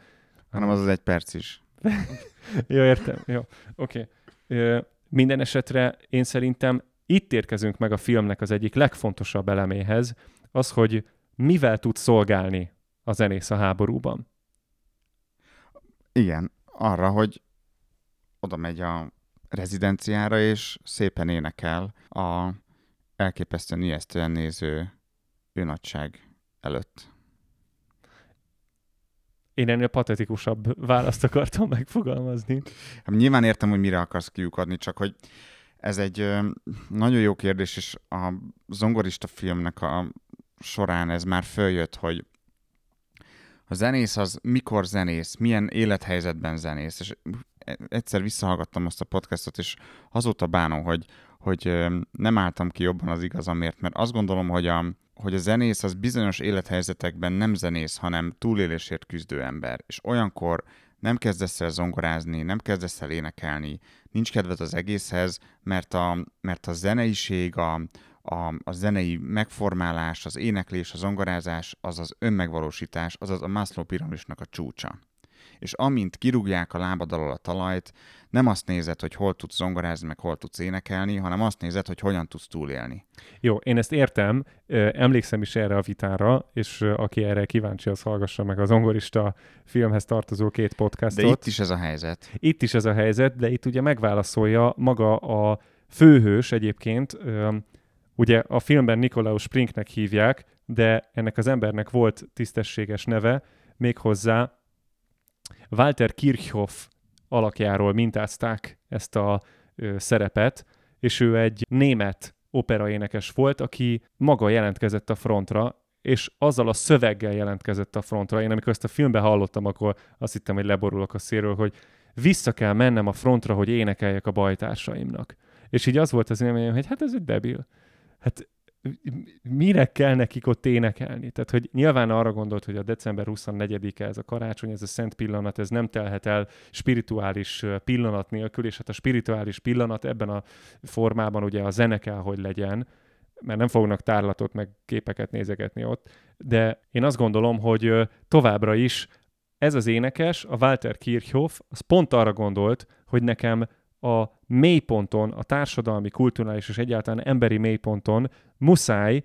Hanem az az egy perc is. [LAUGHS] jó, értem. Jó, oké. Okay. Minden esetre én szerintem itt érkezünk meg a filmnek az egyik legfontosabb eleméhez, az, hogy mivel tud szolgálni a zenész a háborúban. Igen, arra, hogy oda megy a rezidenciára, és szépen énekel a elképesztően ijesztően néző őnagyság előtt. Én ennél patetikusabb választ akartam megfogalmazni. Hát nyilván értem, hogy mire akarsz kiukadni, csak hogy ez egy nagyon jó kérdés, és a zongorista filmnek a során ez már följött, hogy a zenész az mikor zenész, milyen élethelyzetben zenész, és egyszer visszahallgattam azt a podcastot, és azóta bánom, hogy, hogy nem álltam ki jobban az igazamért, mert azt gondolom, hogy a, hogy a zenész az bizonyos élethelyzetekben nem zenész, hanem túlélésért küzdő ember, és olyankor nem kezdesz el zongorázni, nem kezdesz el énekelni, nincs kedved az egészhez, mert a, mert a zeneiség, a, a, a zenei megformálás, az éneklés, a zongorázás, az az önmegvalósítás, azaz a Maslow piramisnak a csúcsa. És amint kirúgják a lábad alól a talajt, nem azt nézed, hogy hol tudsz zongorázni, meg hol tudsz énekelni, hanem azt nézed, hogy hogyan tudsz túlélni. Jó, én ezt értem, emlékszem is erre a vitára, és aki erre kíváncsi, az hallgassa meg a zongorista filmhez tartozó két podcastot. De itt is ez a helyzet. Itt is ez a helyzet, de itt ugye megválaszolja maga a főhős egyébként, ugye a filmben Nikolaus Sprinknek hívják, de ennek az embernek volt tisztességes neve, méghozzá Walter Kirchhoff alakjáról mintázták ezt a ö, szerepet, és ő egy német operaénekes volt, aki maga jelentkezett a frontra, és azzal a szöveggel jelentkezett a frontra. Én amikor ezt a filmben hallottam, akkor azt hittem, hogy leborulok a széről, hogy vissza kell mennem a frontra, hogy énekeljek a bajtársaimnak. És így az volt az élményem, hogy hát ez egy debil. Hát mire kell nekik ott énekelni? Tehát, hogy nyilván arra gondolt, hogy a december 24-e ez a karácsony, ez a szent pillanat, ez nem telhet el spirituális pillanat nélkül, és hát a spirituális pillanat ebben a formában ugye a zene kell, hogy legyen, mert nem fognak tárlatot meg képeket nézegetni ott, de én azt gondolom, hogy továbbra is ez az énekes, a Walter Kirchhoff, az pont arra gondolt, hogy nekem a mélyponton, a társadalmi, kulturális és egyáltalán emberi mélyponton muszáj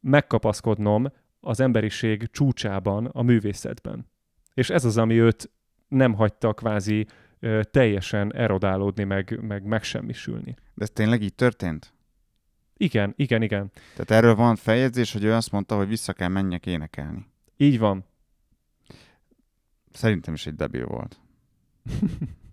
megkapaszkodnom az emberiség csúcsában, a művészetben. És ez az, ami őt nem hagyta kvázi ö, teljesen erodálódni, meg, meg megsemmisülni. De ez tényleg így történt? Igen, igen, igen. Tehát erről van feljegyzés, hogy ő azt mondta, hogy vissza kell menjek énekelni. Így van. Szerintem is egy debil volt. [LAUGHS]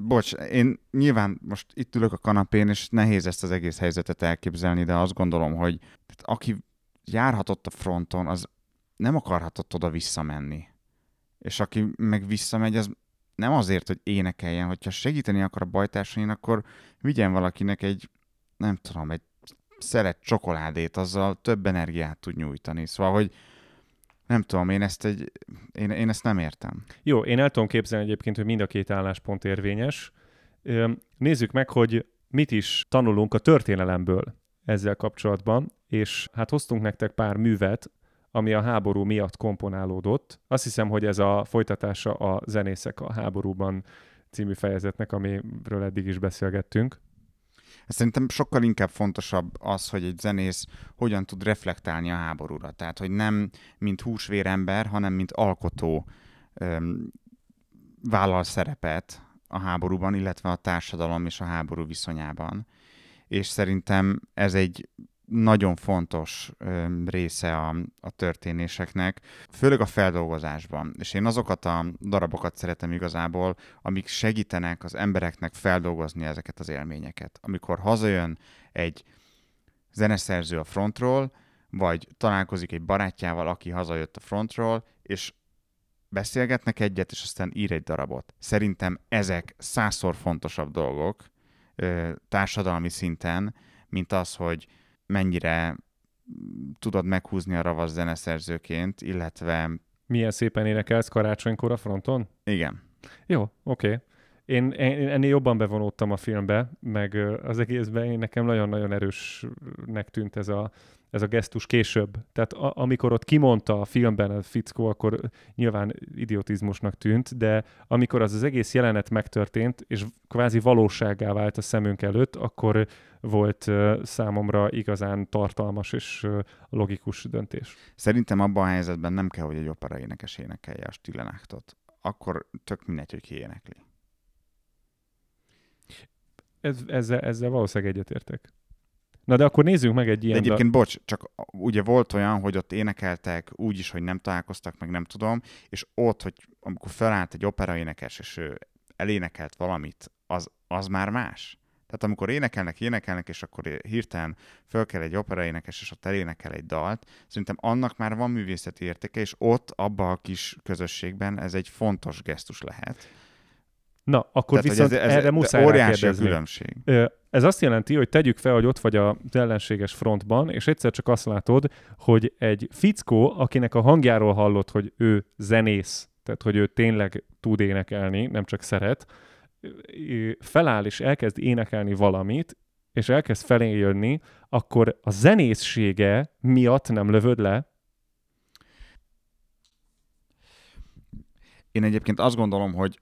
bocs, én nyilván most itt ülök a kanapén, és nehéz ezt az egész helyzetet elképzelni, de azt gondolom, hogy aki járhatott a fronton, az nem akarhatott oda visszamenni. És aki meg visszamegy, az nem azért, hogy énekeljen, hogyha segíteni akar a bajtársain, akkor vigyen valakinek egy, nem tudom, egy szeret csokoládét, azzal több energiát tud nyújtani. Szóval, hogy nem tudom, én ezt, egy, én, én ezt nem értem. Jó, én el tudom képzelni egyébként, hogy mind a két álláspont érvényes. Nézzük meg, hogy mit is tanulunk a történelemből ezzel kapcsolatban, és hát hoztunk nektek pár művet, ami a háború miatt komponálódott. Azt hiszem, hogy ez a folytatása a Zenészek a háborúban című fejezetnek, amiről eddig is beszélgettünk. Szerintem sokkal inkább fontosabb az, hogy egy zenész hogyan tud reflektálni a háborúra. Tehát, hogy nem mint húsvérember, hanem mint alkotó öm, vállal szerepet a háborúban, illetve a társadalom és a háború viszonyában. És szerintem ez egy nagyon fontos része a, a történéseknek, főleg a feldolgozásban. És én azokat a darabokat szeretem igazából, amik segítenek az embereknek feldolgozni ezeket az élményeket. Amikor hazajön egy zeneszerző a frontról, vagy találkozik egy barátjával, aki hazajött a frontról, és beszélgetnek egyet, és aztán ír egy darabot. Szerintem ezek százszor fontosabb dolgok társadalmi szinten, mint az, hogy mennyire tudod meghúzni a ravasz zeneszerzőként, illetve... Milyen szépen énekelsz karácsonykor a fronton? Igen. Jó, oké. Okay. Én, én ennél jobban bevonódtam a filmbe, meg az egészben én nekem nagyon-nagyon erősnek tűnt ez a, ez a gesztus később. Tehát a, amikor ott kimondta a filmben a fickó, akkor nyilván idiotizmusnak tűnt, de amikor az az egész jelenet megtörtént, és kvázi valóságá vált a szemünk előtt, akkor volt uh, számomra igazán tartalmas és uh, logikus döntés. Szerintem abban a helyzetben nem kell, hogy egy opera énekes énekelje a Stillenachtot. Akkor tök mindegy, hogy ki énekli. Ez, ezzel, ezzel valószínűleg egyetértek. Na de akkor nézzünk meg egy ilyen... De egyébként, da... bocs, csak ugye volt olyan, hogy ott énekeltek úgy is, hogy nem találkoztak, meg nem tudom, és ott, hogy amikor felállt egy operaénekes, és ő elénekelt valamit, az, az már más. Tehát amikor énekelnek, énekelnek, és akkor hirtelen föl kell egy operaénekes, és ott elénekel egy dalt, szerintem annak már van művészeti értéke, és ott, abba a kis közösségben ez egy fontos gesztus lehet. Na, akkor Tehát, viszont ez, ez, erre muszáj óriási a különbség. Ez azt jelenti, hogy tegyük fel, hogy ott vagy az ellenséges frontban, és egyszer csak azt látod, hogy egy fickó, akinek a hangjáról hallott, hogy ő zenész, tehát hogy ő tényleg tud énekelni, nem csak szeret, feláll és elkezd énekelni valamit, és elkezd felé jönni, akkor a zenészsége miatt nem lövöd le? Én egyébként azt gondolom, hogy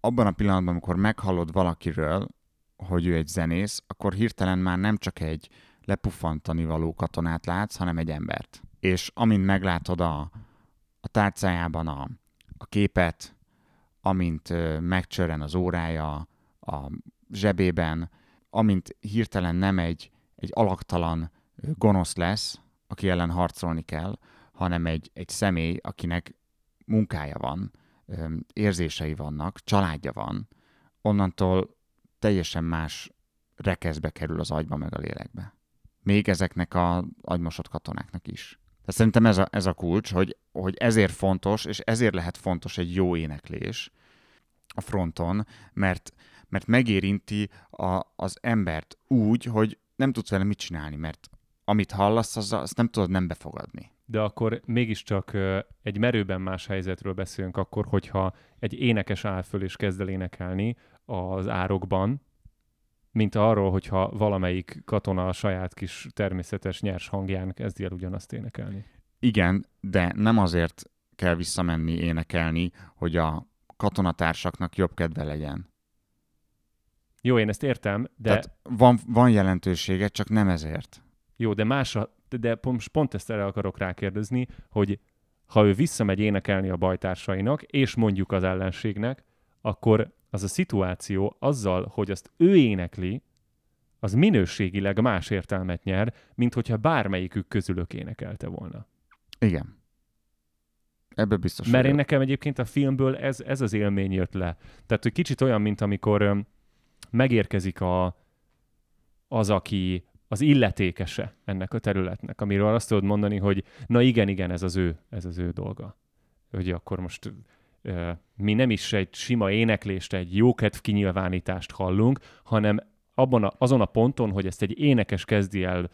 abban a pillanatban, amikor meghallod valakiről, hogy ő egy zenész, akkor hirtelen már nem csak egy lepuffantani való katonát látsz, hanem egy embert. És amint meglátod a, a tárcájában a, a képet, amint megcsörren az órája a zsebében, amint hirtelen nem egy, egy alaktalan gonosz lesz, aki ellen harcolni kell, hanem egy, egy személy, akinek munkája van, érzései vannak, családja van, onnantól teljesen más rekeszbe kerül az agyba meg a lélekbe. Még ezeknek a agymosott katonáknak is. Tehát szerintem ez a, ez a kulcs, hogy, hogy ezért fontos, és ezért lehet fontos egy jó éneklés a fronton, mert, mert megérinti a, az embert úgy, hogy nem tudsz vele mit csinálni, mert amit hallasz, az, azt nem tudod nem befogadni de akkor mégiscsak egy merőben más helyzetről beszélünk akkor, hogyha egy énekes áll föl és kezd el énekelni az árokban, mint arról, hogyha valamelyik katona a saját kis természetes nyers hangján kezdi el ugyanazt énekelni. Igen, de nem azért kell visszamenni énekelni, hogy a katonatársaknak jobb kedve legyen. Jó, én ezt értem, de... Tehát van, van jelentősége, csak nem ezért. Jó, de más a, de pont, pont ezt erre akarok rákérdezni, hogy ha ő visszamegy énekelni a bajtársainak, és mondjuk az ellenségnek, akkor az a szituáció azzal, hogy azt ő énekli, az minőségileg más értelmet nyer, mint hogyha bármelyikük közülök énekelte volna. Igen. Ebbe biztos. Mert én nekem egyébként a filmből ez, ez az élmény jött le. Tehát, hogy kicsit olyan, mint amikor megérkezik a, az, aki az illetékese ennek a területnek, amiről azt tudod mondani, hogy na igen, igen, ez az ő, ez az ő dolga. Hogy akkor most uh, mi nem is egy sima éneklést, egy jókedv kinyilvánítást hallunk, hanem abban a, azon a ponton, hogy ezt egy énekes kezdi el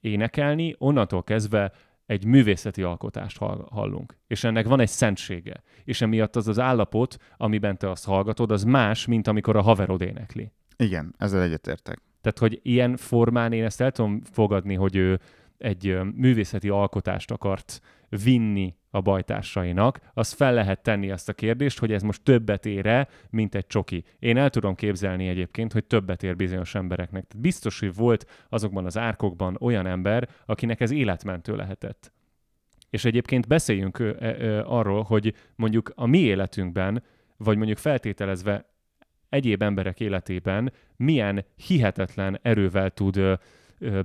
énekelni, onnantól kezdve egy művészeti alkotást hallunk. És ennek van egy szentsége. És emiatt az az állapot, amiben te azt hallgatod, az más, mint amikor a haverod énekli. Igen, ezzel egyetértek. Tehát, hogy ilyen formán én ezt el tudom fogadni, hogy ő egy művészeti alkotást akart vinni a bajtársainak, az fel lehet tenni azt a kérdést, hogy ez most többet ére, mint egy csoki. Én el tudom képzelni egyébként, hogy többet ér bizonyos embereknek. Tehát biztos, hogy volt azokban az árkokban olyan ember, akinek ez életmentő lehetett. És egyébként beszéljünk arról, hogy mondjuk a mi életünkben, vagy mondjuk feltételezve egyéb emberek életében milyen hihetetlen erővel tud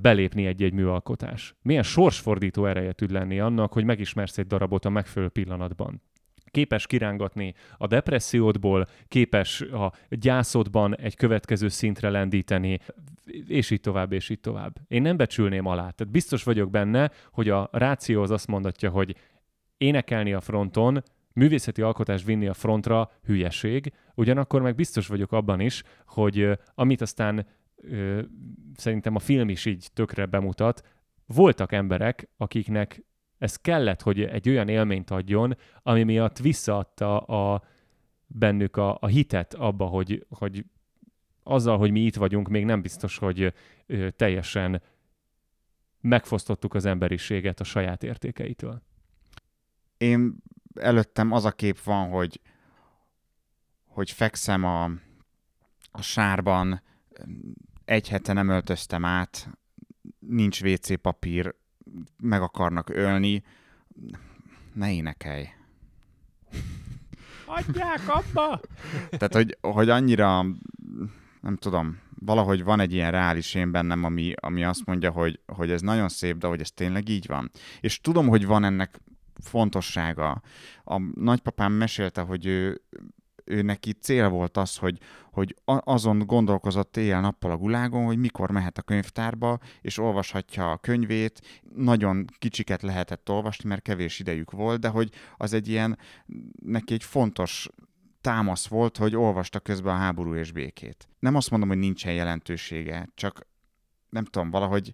belépni egy-egy műalkotás. Milyen sorsfordító ereje tud lenni annak, hogy megismersz egy darabot a megfelelő pillanatban képes kirángatni a depressziódból, képes a gyászodban egy következő szintre lendíteni, és így tovább, és így tovább. Én nem becsülném alá. Tehát biztos vagyok benne, hogy a ráció az azt mondatja, hogy énekelni a fronton, művészeti alkotás vinni a frontra hülyeség, ugyanakkor meg biztos vagyok abban is, hogy amit aztán ö, szerintem a film is így tökre bemutat, voltak emberek, akiknek ez kellett, hogy egy olyan élményt adjon, ami miatt visszaadta a, bennük a, a hitet abba, hogy, hogy azzal, hogy mi itt vagyunk, még nem biztos, hogy ö, teljesen megfosztottuk az emberiséget a saját értékeitől. Én előttem az a kép van, hogy, hogy fekszem a, a sárban, egy hete nem öltöztem át, nincs WC papír, meg akarnak ölni, ne énekelj. Adják abba! Tehát, hogy, hogy annyira, nem tudom, valahogy van egy ilyen reális én bennem, ami, ami azt mondja, hogy, hogy ez nagyon szép, de hogy ez tényleg így van. És tudom, hogy van ennek fontossága. A nagypapám mesélte, hogy ő, ő neki cél volt az, hogy, hogy azon gondolkozott éjjel-nappal a gulágon, hogy mikor mehet a könyvtárba, és olvashatja a könyvét. Nagyon kicsiket lehetett olvasni, mert kevés idejük volt, de hogy az egy ilyen, neki egy fontos támasz volt, hogy olvasta közben a háború és békét. Nem azt mondom, hogy nincsen jelentősége, csak nem tudom, valahogy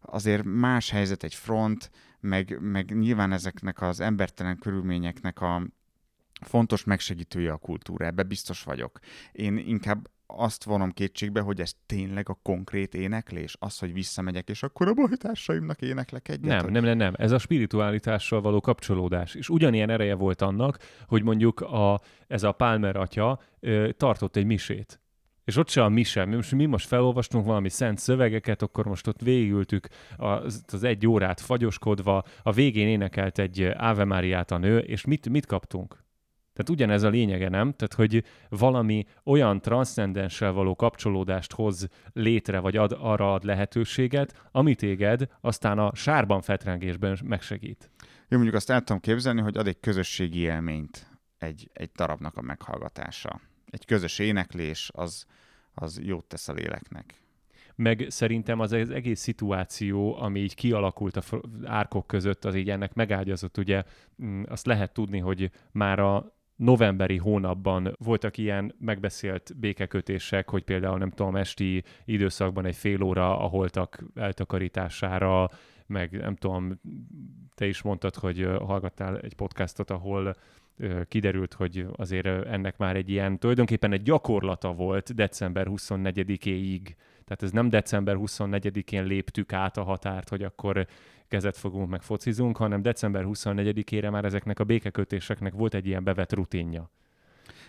azért más helyzet egy front, meg, meg nyilván ezeknek az embertelen körülményeknek a fontos megsegítője a kultúra, ebbe biztos vagyok. Én inkább azt vonom kétségbe, hogy ez tényleg a konkrét éneklés? Az, hogy visszamegyek, és akkor a bajtársaimnak éneklek egyet? Nem, hogy... nem, nem, nem. Ez a spiritualitással való kapcsolódás. És ugyanilyen ereje volt annak, hogy mondjuk a, ez a Palmer atya ö, tartott egy misét. És ott se a mi sem. Most mi most felolvastunk valami szent szövegeket, akkor most ott végültük az, az egy órát fagyoskodva, a végén énekelt egy Ave Máriát a nő, és mit, mit kaptunk? Tehát ugyanez a lényege, nem? Tehát, hogy valami olyan transzcendenssel való kapcsolódást hoz létre, vagy ad, arra ad lehetőséget, amit téged aztán a sárban fetrengésben megsegít. Jó, mondjuk azt el tudom képzelni, hogy ad egy közösségi élményt egy, egy darabnak a meghallgatása. Egy közös éneklés, az, az jót tesz a léleknek. Meg szerintem az, az egész szituáció, ami így kialakult a árkok között, az így ennek megágyazott, ugye mm, azt lehet tudni, hogy már a novemberi hónapban voltak ilyen megbeszélt békekötések, hogy például nem tudom, esti időszakban egy fél óra a holtak eltakarítására, meg nem tudom, te is mondtad, hogy hallgattál egy podcastot, ahol kiderült, hogy azért ennek már egy ilyen, tulajdonképpen egy gyakorlata volt december 24-éig. Tehát ez nem december 24-én léptük át a határt, hogy akkor kezet fogunk, meg focizunk, hanem december 24-ére már ezeknek a békekötéseknek volt egy ilyen bevett rutinja.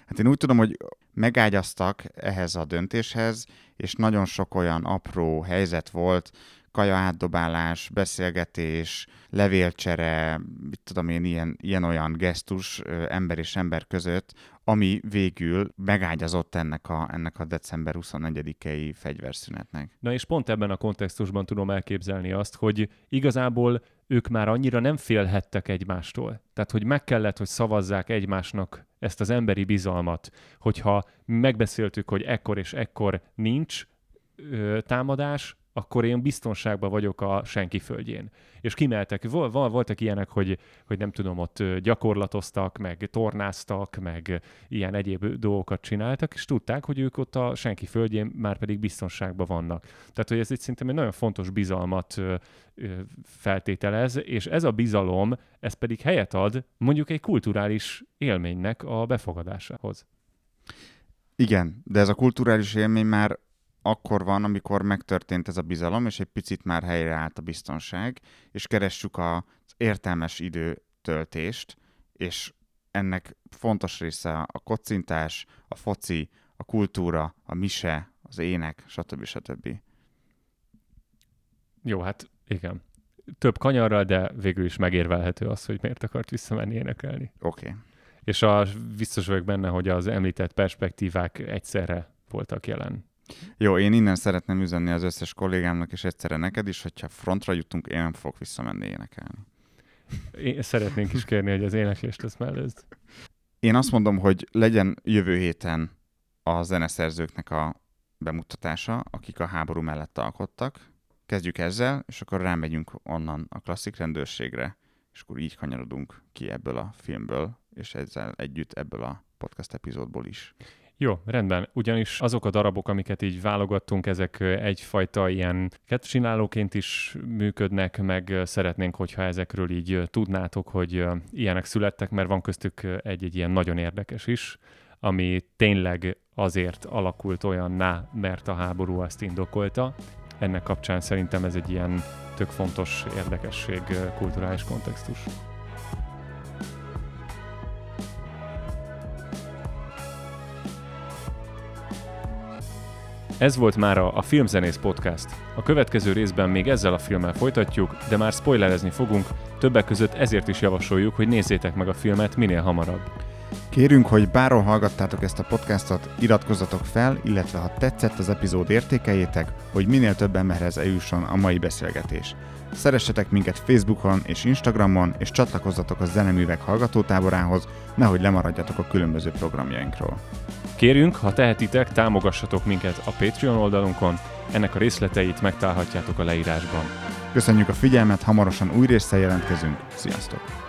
Hát én úgy tudom, hogy megágyaztak ehhez a döntéshez, és nagyon sok olyan apró helyzet volt, kaja átdobálás, beszélgetés, levélcsere, mit tudom én, ilyen, ilyen-olyan gesztus ember és ember között, ami végül megágyazott ennek a, ennek a december 24-i fegyverszünetnek. Na és pont ebben a kontextusban tudom elképzelni azt, hogy igazából ők már annyira nem félhettek egymástól. Tehát, hogy meg kellett, hogy szavazzák egymásnak ezt az emberi bizalmat, hogyha megbeszéltük, hogy ekkor és ekkor nincs ö, támadás, akkor én biztonságban vagyok a senki földjén. És kimeltek, vol, vol, voltak ilyenek, hogy, hogy nem tudom, ott gyakorlatoztak, meg tornáztak, meg ilyen egyéb dolgokat csináltak, és tudták, hogy ők ott a senki földjén már pedig biztonságban vannak. Tehát, hogy ez egy szerintem egy nagyon fontos bizalmat feltételez, és ez a bizalom, ez pedig helyet ad mondjuk egy kulturális élménynek a befogadásához. Igen, de ez a kulturális élmény már akkor van, amikor megtörtént ez a bizalom, és egy picit már helyreállt a biztonság, és keressük az értelmes időtöltést, és ennek fontos része a kocintás, a foci, a kultúra, a mise, az ének, stb. stb. Jó, hát igen. Több kanyarral, de végül is megérvelhető az, hogy miért akart visszamenni énekelni. Oké. Okay. És a, biztos vagyok benne, hogy az említett perspektívák egyszerre voltak jelen. Jó, én innen szeretném üzenni az összes kollégámnak, és egyszerre neked is, hogyha frontra jutunk, én nem fogok visszamenni énekelni. Én szeretnénk is kérni, hogy az éneklést ezt mellőzd. Én azt mondom, hogy legyen jövő héten a zeneszerzőknek a bemutatása, akik a háború mellett alkottak. Kezdjük ezzel, és akkor rámegyünk onnan a klasszik rendőrségre, és akkor így kanyarodunk ki ebből a filmből, és ezzel együtt ebből a podcast epizódból is. Jó, rendben. Ugyanis azok a darabok, amiket így válogattunk, ezek egyfajta ilyen kedvcsinálóként is működnek, meg szeretnénk, hogyha ezekről így tudnátok, hogy ilyenek születtek, mert van köztük egy-egy ilyen nagyon érdekes is, ami tényleg azért alakult olyanná, mert a háború azt indokolta. Ennek kapcsán szerintem ez egy ilyen tök fontos érdekesség, kulturális kontextus. Ez volt már a Filmzenész Podcast. A következő részben még ezzel a filmmel folytatjuk, de már spoilerezni fogunk, többek között ezért is javasoljuk, hogy nézzétek meg a filmet minél hamarabb. Kérünk, hogy bárhol hallgattátok ezt a podcastot, iratkozzatok fel, illetve ha tetszett az epizód értékeljétek, hogy minél több emberhez eljusson a mai beszélgetés. Szeressetek minket Facebookon és Instagramon, és csatlakozzatok a zeneművek hallgatótáborához, nehogy lemaradjatok a különböző programjainkról. Kérjünk, ha tehetitek, támogassatok minket a Patreon oldalunkon, ennek a részleteit megtalálhatjátok a leírásban. Köszönjük a figyelmet, hamarosan új résszel jelentkezünk. Sziasztok!